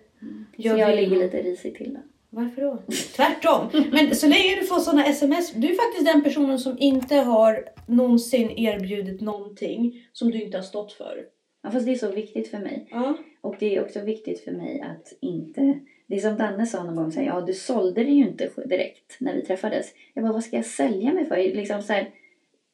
Så jag vill ligger lite risigt till då. Varför då? Tvärtom. Men så länge du får såna sms. Du är faktiskt den personen som inte har någonsin erbjudit någonting som du inte har stått för. Ja, fast det är så viktigt för mig. Ja. Och det är också viktigt för mig att inte... Det är som Danne sa någon gång, så här, ja du sålde det ju inte direkt när vi träffades. Jag bara, vad ska jag sälja mig för? Liksom så här,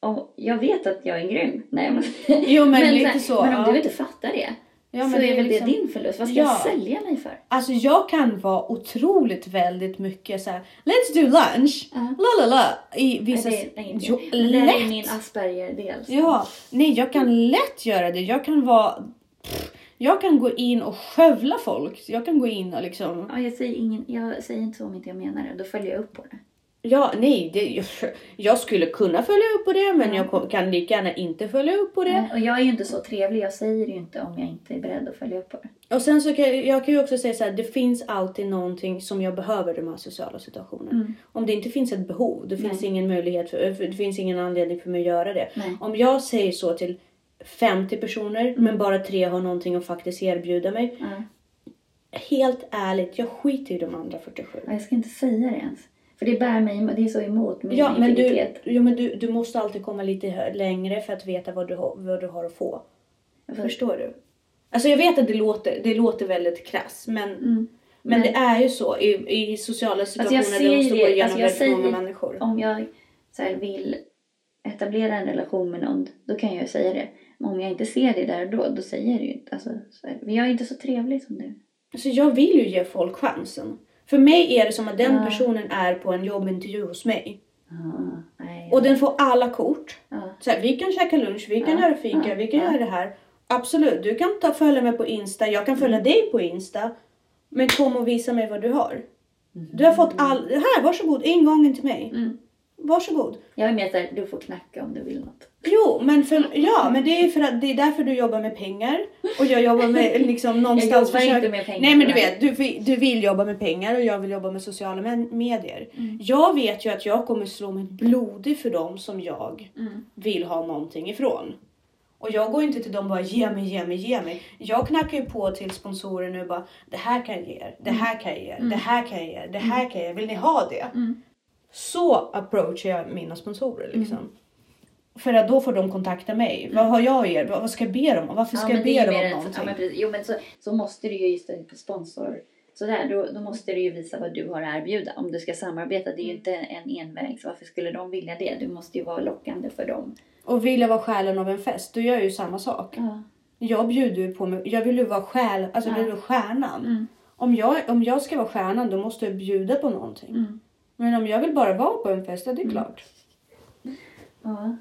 om, jag vet att jag är grym. Nej, men, Jo men, så lite så. Men om ja. du inte fattar det. Ja, så är, väl liksom- det din förlust. Vad ska Ja. jag sälja mig för? Alltså jag kan vara otroligt väldigt mycket så här. let's do lunch, la la la, i vissa... Nej, det är inte jo. Men Det är lätt! min Asperger-del. Ja, nej jag kan lätt göra det. Jag kan vara... Pff, jag kan gå in och skövla folk. Jag kan gå in och liksom... Ja, jag, säger ingen, jag säger inte så om inte jag menar det. Då följer jag upp på det. Ja, nej, det, jag, skulle kunna följa upp på det men Ja. jag kan lika gärna inte följa upp på det. Nej, Och jag är ju inte så trevlig. Jag säger ju inte om jag inte är beredd att följa upp på det. Och sen så kan jag, kan ju också säga så här, det finns alltid någonting som jag behöver i de här sociala situationerna. Mm. Om det inte finns ett behov, det finns Nej. ingen möjlighet, för, det finns ingen anledning för mig att göra det. Nej. Om jag säger så till 50 personer men bara tre har någonting att faktiskt erbjuda mig. Helt ärligt, jag skiter i de andra 47. Ja, Jag ska inte säga det ens. För det bär mig, det är så emot min Ja, men, du, jo, men du, du måste alltid komma lite längre för att veta vad du, har, vad du har att få. Förstår du? Alltså jag vet att det låter, det låter väldigt krass men, Mm. men Men- det är ju så i, i sociala situationer jag ser där de Alltså, jag väldigt många säger- människor. Om jag så här, vill etablera en relation med någon, då kan jag ju säga det. Men om jag inte ser det där och då, då säger jag det ju inte. Alltså, så här, jag är inte så trevlig som du. Alltså jag vill ju ge folk chansen. För mig är det som att den personen är på en jobbintervju hos mig. Nej, Och den får alla kort. Så här, vi kan käka lunch, vi kan göra fika, vi kan göra det här. Absolut, du kan ta, följa mig på Insta, jag kan följa dig på Insta. Men kom och visa mig vad du har. Du har fått all... Här, varsågod, ingången till mig. Mm. Varsågod. Jag är mer såhär, du får knacka om du vill något. Jo, men, för, ja, men det är för att det är därför du jobbar med pengar. Och jag jobbar med liksom någonstans... jobbar inte försöker- med pengar, Nej men du vet, du, du vill jobba med pengar och jag vill jobba med sociala medier. Mm. Jag vet ju att jag kommer slå mig blodig för dem som jag Mm. vill ha någonting ifrån. Och jag går inte till dem och bara ge mig, ge mig, ge mig. Jag knackar ju på till sponsorer nu och bara det här kan jag ge er, det här kan jag ge er, det här kan jag ge er, det här kan jag ge er. Vill ni ha det? Mm. Så approachar jag mina sponsorer liksom. För att då får de kontakta mig. Vad har jag er? Vad ska jag be dem om? Varför ska jag men det be dem om någonting? Ja, men precis. Jo men så, så måste du ju just på sponsor. Så där, då, då måste du ju visa vad du har att erbjuda. Om du ska samarbeta, det är ju inte en enväg. Så varför skulle de vilja det? Du måste ju vara lockande för dem. Och vill jag vara själen av en fest, då gör jag ju samma sak. Ja. Jag bjuder ju på mig. Jag vill ju vara själ, alltså jag vill Ja. vara stjärnan. Mm. Om, jag, om jag ska vara stjärnan, då måste jag bjuda på någonting. Mm. Men om jag vill bara vara på en fest, ja det är klart. Ja.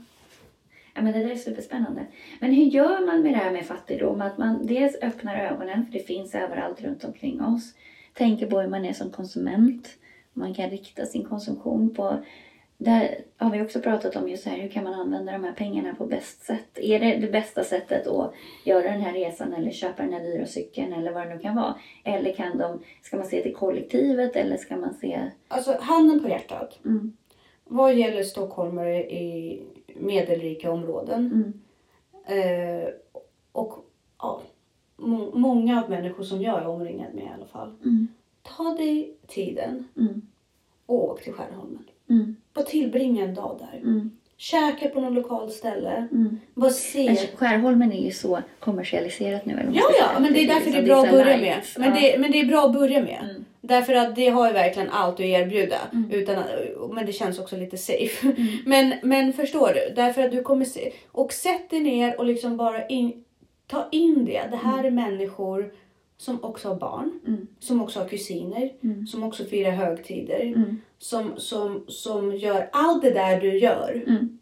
ja, men det där är superspännande. Men hur gör man med det här med fattigdom? Att man dels öppnar ögonen, för det finns överallt runt omkring oss. Tänker på hur man är som konsument. Man kan rikta sin konsumtion på... Där har vi också pratat om just här, hur kan man använda de här pengarna på bäst sätt? Är det det bästa sättet att göra den här resan eller köpa den här dyra cykeln eller vad det nu kan vara? Eller kan de, ska man se till kollektivet eller ska man se... Alltså handen på hjärtat. Mm, Vad gäller stockholmare i medelrika områden. mm, Eh, och ja, må- många människor som jag är omringad med i alla fall. mm, Ta dig tiden mm, och åk till Skärholmen. Mm, Bara tillbringa en dag där. mm, Käka på något lokalt ställe. mm. Bara se. Men Skärholmen är ju så kommersialiserat nu. Eller Ja, ja, men det är därför det är bra att börja med. Men, det, men det är bra att börja med. Mm. Därför att det har ju verkligen allt att erbjuda. Mm. Utan men det känns också lite safe. Men, men förstår du? Därför att du kommer se. Och sätt dig ner och liksom bara in, ta in det. Det här är människor som också har barn. Mm. Som också har kusiner. Mm. Som också firar högtider. Mm. Som, som, som gör allt det där du gör. Mm.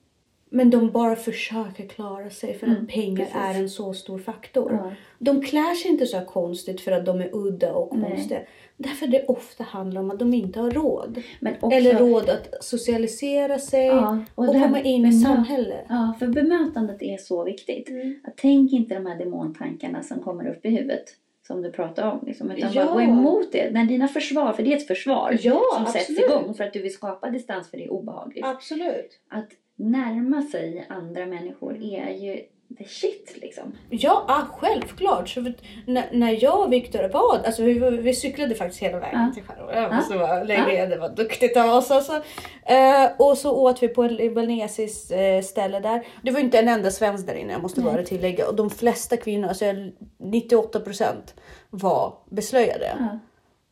Men de bara försöker klara sig för Mm, att pengar precis. är en så stor faktor. Ja. De klär sig inte så här konstigt för att de är udda och Nej. konstiga. Därför det ofta handlar om att de inte har råd. Också, Eller råd att socialisera sig Ja, och, och komma in i samhället. Ja, för bemötandet är så viktigt. Mm. Att tänk inte de här demontankarna som kommer upp i huvudet. Som du pratar om. Liksom, utan Ja. bara gå emot det. När dina försvar, för det är ett försvar Ja, som sätts absolut. igång för att du vill skapa distans för det är obehagligt. Absolut. Att närma sig andra människor är ju the shit liksom. Ja, ah, självklart. Så när, när jag och Viktor var, alltså vi, vi cyklade faktiskt hela vägen Ja. till Skärholmen. Jag Ja. måste bara lägga det var duktigt av oss alltså. Eh, och så åt vi på ett libanesiskt eh, ställe där. Det var inte en enda svensk där inne, jag måste Nej. bara tillägga. Och de flesta kvinnor, alltså 98% var beslöjade. Ja.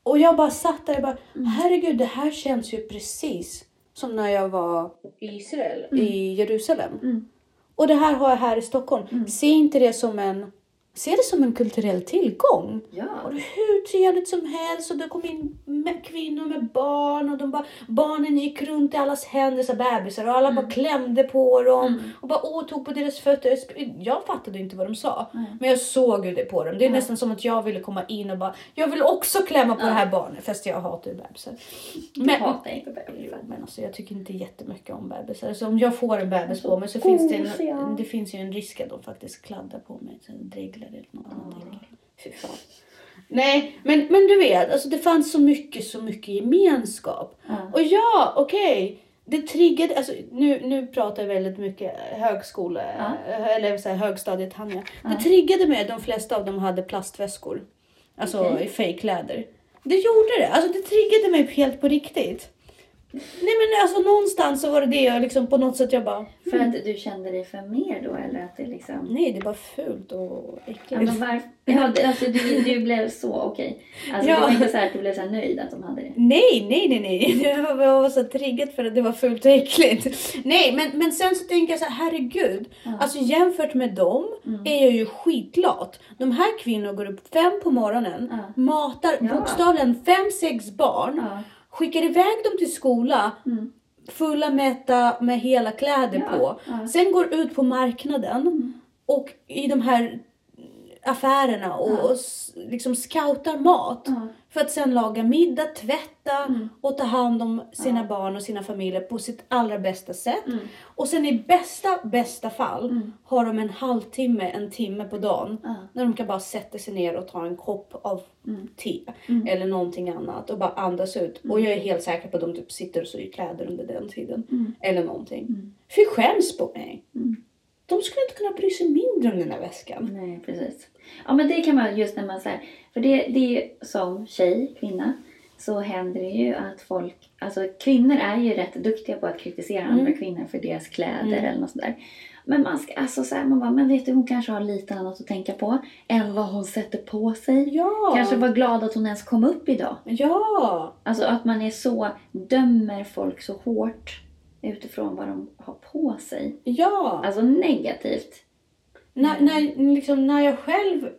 Och jag bara satt där och bara, Mm. herregud det här känns ju precis som när jag var i Israel, i Jerusalem. Mm. Och det här har jag här i Stockholm. Se inte det som en se det som en kulturell tillgång. Ja. Och hur trevligt som helst och det kom in med kvinnor med barn och de bara, barnen gick runt i allas händer, så bebisar och alla bara klämde på dem och bara åh, tog på deras fötter. Jag fattade inte vad de sa, men jag såg ju det på dem. Det är nästan som att jag ville komma in och bara, jag vill också klämma på det här barnet, fast jag hatar ju bebisar. Jag hatar inte bebisar. Men alltså, jag tycker inte jättemycket om bebisar. Alltså, om jag får en bebis på mig så finns det, en, det finns ju en risk att de faktiskt kladdar på mig. Så dreglar eller något. Fy fan. Nej, men, men du vet, alltså, det fanns så mycket, så mycket gemenskap. Ja. Och ja, okej. Det triggade, alltså, nu, nu pratar jag väldigt mycket högskola, eller så här, högstadiet Tanja. Det triggade mig att de flesta av dem hade plastväskor. Alltså Okej. i fejkkläder. Det gjorde det. Alltså det triggade mig helt på riktigt. Nej men alltså någonstans så var det det jag liksom på något sätt jag bara För att du kände dig för mer då eller att det liksom... Nej det bara fult och Ja, äckligt. men varför? Ja, alltså du, du blev så okej. Alltså Ja. det var inte så här att du blev så här nöjd att de hade det. Nej, nej, nej, nej. Jag var, var så triggad för att det var fult och äckligt. Nej, men, men sen så tänker jag så här, herregud. Alltså jämfört med dem är jag ju skitlat. De här kvinnorna går upp fem på morgonen, Ja. matar Ja. bokstavligen fem, sex barn, Ja. Skickar iväg dem till skola, fulla mätta med hela kläder Ja, på. ja. Sen går ut på marknaden och i de här affärerna och, s- liksom scoutar mat. Ja. För att sen laga middag, tvätta och ta hand om sina barn och sina familjer på sitt allra bästa sätt. Och sen i bästa, bästa fall har de en halvtimme, en timme på dagen. Ja. När de kan bara sätta sig ner och ta en kopp av te eller någonting annat och bara andas ut. Och jag är helt säker på att de typ sitter och syr kläder under den tiden. Eller någonting. Fy skäms på mig. De skulle inte kunna bry sig mindre om den här väskan. Nej, precis. Ja, men det kan man just när man säger, för det, det är ju som tjej, kvinna, så händer det ju att folk, alltså kvinnor är ju rätt duktiga på att kritisera andra kvinnor för deras kläder eller något sådär. Men man ska, alltså så här, man bara, men vet du, hon kanske har lite annat att tänka på än vad hon sätter på sig. Ja! Kanske var glad att hon ens kom upp idag. Ja! Alltså att man är så, dömer folk så hårt utifrån vad de har på sig. Ja! Alltså negativt. När, när, liksom, när jag själv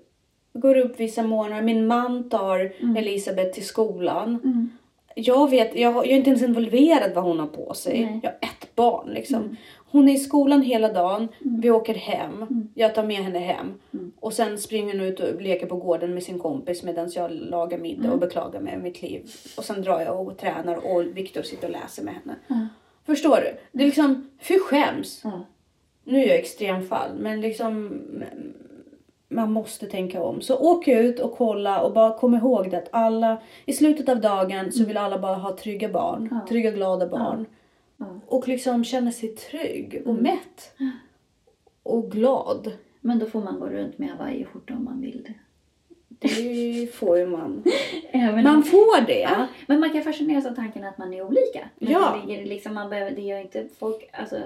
går upp vissa morgnar, min man tar Elisabeth till skolan. Jag vet, jag, jag är inte ens involverad vad hon har på sig. Nej. Jag har ett barn liksom. Hon är i skolan hela dagen, vi åker hem, jag tar med henne hem. Och sen springer hon ut och leker på gården med sin kompis medan jag lagar middag och beklagar mig mitt liv. Och sen drar jag och tränar och Viktor sitter och läser med henne. Förstår du? Det är liksom, fy skäms. Ja. Nu är jag extremfall, men liksom man måste tänka om. Så åk ut och kolla och bara kom ihåg det att alla, i slutet av dagen så vill alla bara ha trygga barn. Ja. Trygga, glada barn. Ja. Mm. Och liksom känna sig trygg och mätt. Och glad. Men då får man gå runt med hawaiiskjorta om man vill det. Det får ju man. Även Man får det. Ja, men man kan fascineras av tanken att man är olika. Men Ja. det ligger liksom, man behöver, det gör inte folk, alltså,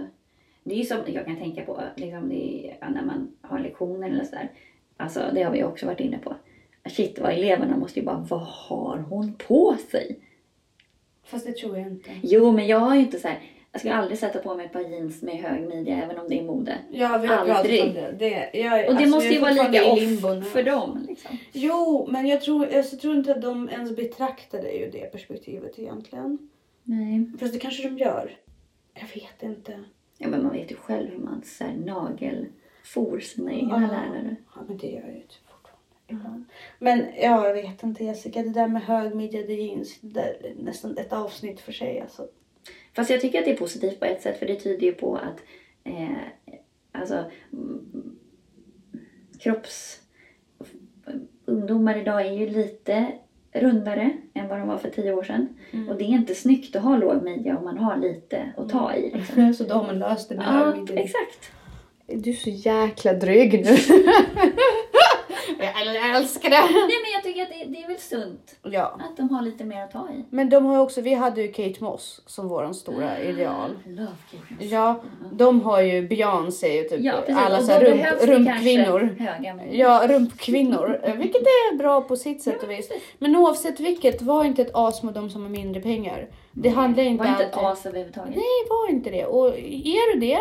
det är ju som jag kan tänka på liksom, är, när man har lektioner eller sådär. Alltså det har vi också varit inne på. Shit vad eleverna måste ju bara, vad har hon på sig? Fast det tror jag inte. Jo men jag har ju inte så här. jag skulle aldrig sätta på mig ett par jeans med hög midja även om det är mode. Ja, vi har Aldrig. pratat om det. det jag, Och det alltså, måste ju vara lika off för dem. Liksom. Jo, men jag tror, alltså, jag tror inte att de ens betraktar det ur det perspektivet egentligen. Nej. Fast det kanske de gör. Jag vet inte. Ja men man vet ju själv hur man så här, nagelfor sina egna Ja. lärare. Ja, men det gör jag ju typ fortfarande. ibland. Men ja, jag vet inte Jessica, det där med högmidjade jeans, det är nästan ett avsnitt för sig alltså. Fast jag tycker att det är positivt på ett sätt för det tyder ju på att eh, alltså, mm, kropps... Ungdomar idag är ju lite rundare än vad de var för tio år sedan. Och det är inte snyggt att ha låg midja om man har lite att ta i. Liksom. Så då har man löst det med Ja, exakt. Du är så jäkla dryg nu. jag älskar det. Nej men jag tycker att det, det är väl sunt Ja. att de har lite mer att ta i. Men de har också, vi hade ju Kate Moss som våran stora ideal. Love Kate Moss. Ja, de har ju Beyoncé och typ Ja, precis. alla så rump, rumpkvinnor. Ja, rumpkvinnor. Vilket är bra på sitt sätt och vis. Men oavsett vilket, var inte ett as med de som har mindre pengar. Det handlar inte Var inte ett as överhuvudtaget. Nej, var inte det. Och är du det,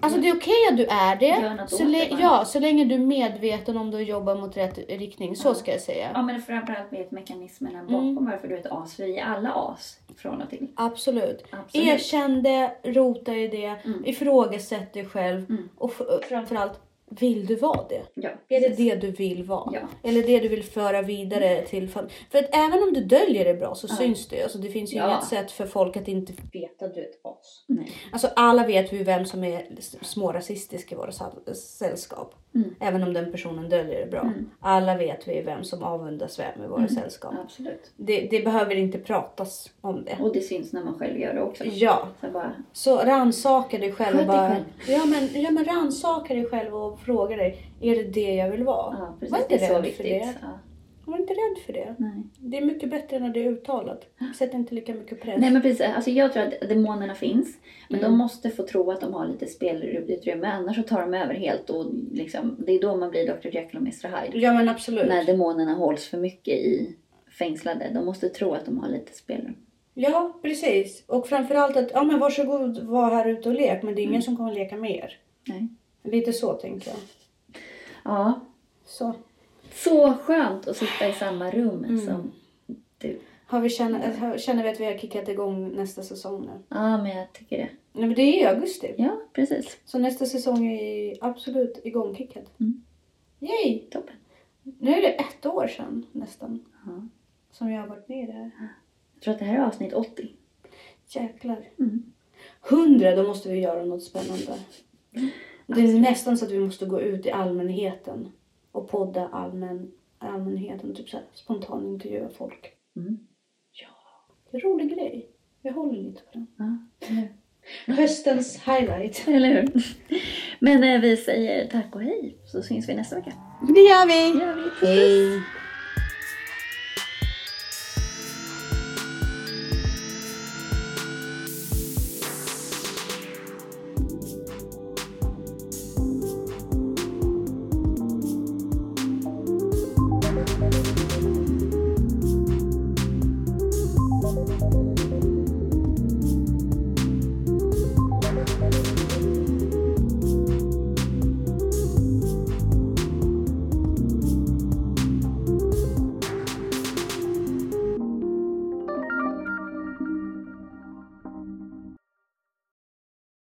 Alltså det är okej att du är det. Så, det ja, så länge du är medveten om du jobbar mot rätt riktning. Så Ja. ska jag säga. Ja men framförallt vet mekanismerna bakom Mm. varför du är ett as. Vi är alla as från och till. Absolut. Absolut. Erkänn det, rota i det, Mm. ifrågasätt dig själv Mm. och framförallt, vill du vara det? Ja, Är det det du vill vara? Ja. Eller det du vill föra vidare till fam- För att även om du döljer det bra så Ja. syns det. Alltså det finns ju Ja. inget sätt för folk att inte veta du är as. Nej. Alltså alla vet vi vem som är små rasistisk i våra sällskap. Mm. Även om den personen döljer det bra. Mm. Alla vet vi vem som avundas vem i våra Mm. sällskap. Absolut. Det, det behöver inte pratas om det. Och det syns när man själv gör det också. Ja, Så bara, så rannsaka dig själv. Sköt dig bara, själv. Ja, men, ja men rannsaka dig själv och fråga dig. Är det det jag vill vara? ja precis. Var Det inte är så rädd för viktigt. det. Ja. Var inte rädd för det. Nej. Det är mycket bättre när det är uttalat. Sätt inte lika mycket press. Nej men precis, alltså jag tror att demonerna finns. Men Mm. de måste få tro att de har lite spelutrymme. Annars så tar de över helt och liksom, det är då man blir Dr Jekyll och Mr Hyde. Ja men absolut. När demonerna hålls för mycket i fängslade. De måste tro att de har lite spelrum. Ja precis. Och framförallt att, ja men varsågod var här ute och lek. Men det är ingen Mm. som kommer leka med er. Nej. Lite så tänker jag. Ja, Så. Så skönt att sitta i samma rum Mm. som du. Har vi känner, känner vi att vi har kickat igång nästa säsong nu? Ja, men jag tycker det. Nej men det är i augusti. Ja, precis. Så nästa säsong är absolut igångkickad. Mm. Yay! Toppen. Nu är det ett år sedan nästan Ja. som jag har varit med i det här. Jag tror att det här är avsnitt 80. Jäklar. Mm. Hundra, då måste vi göra något spännande. Det är nästan så att vi måste gå ut i allmänheten och podda allmän, allmänheten. Typ så här, spontan intervjua folk. Mm. Det är en rolig grej. Jag håller lite på den. Ja, hur? Höstens highlight. Eller hur? Men eh, vi säger tack och hej så syns vi nästa vecka. Det gör vi! Det gör vi. Hej!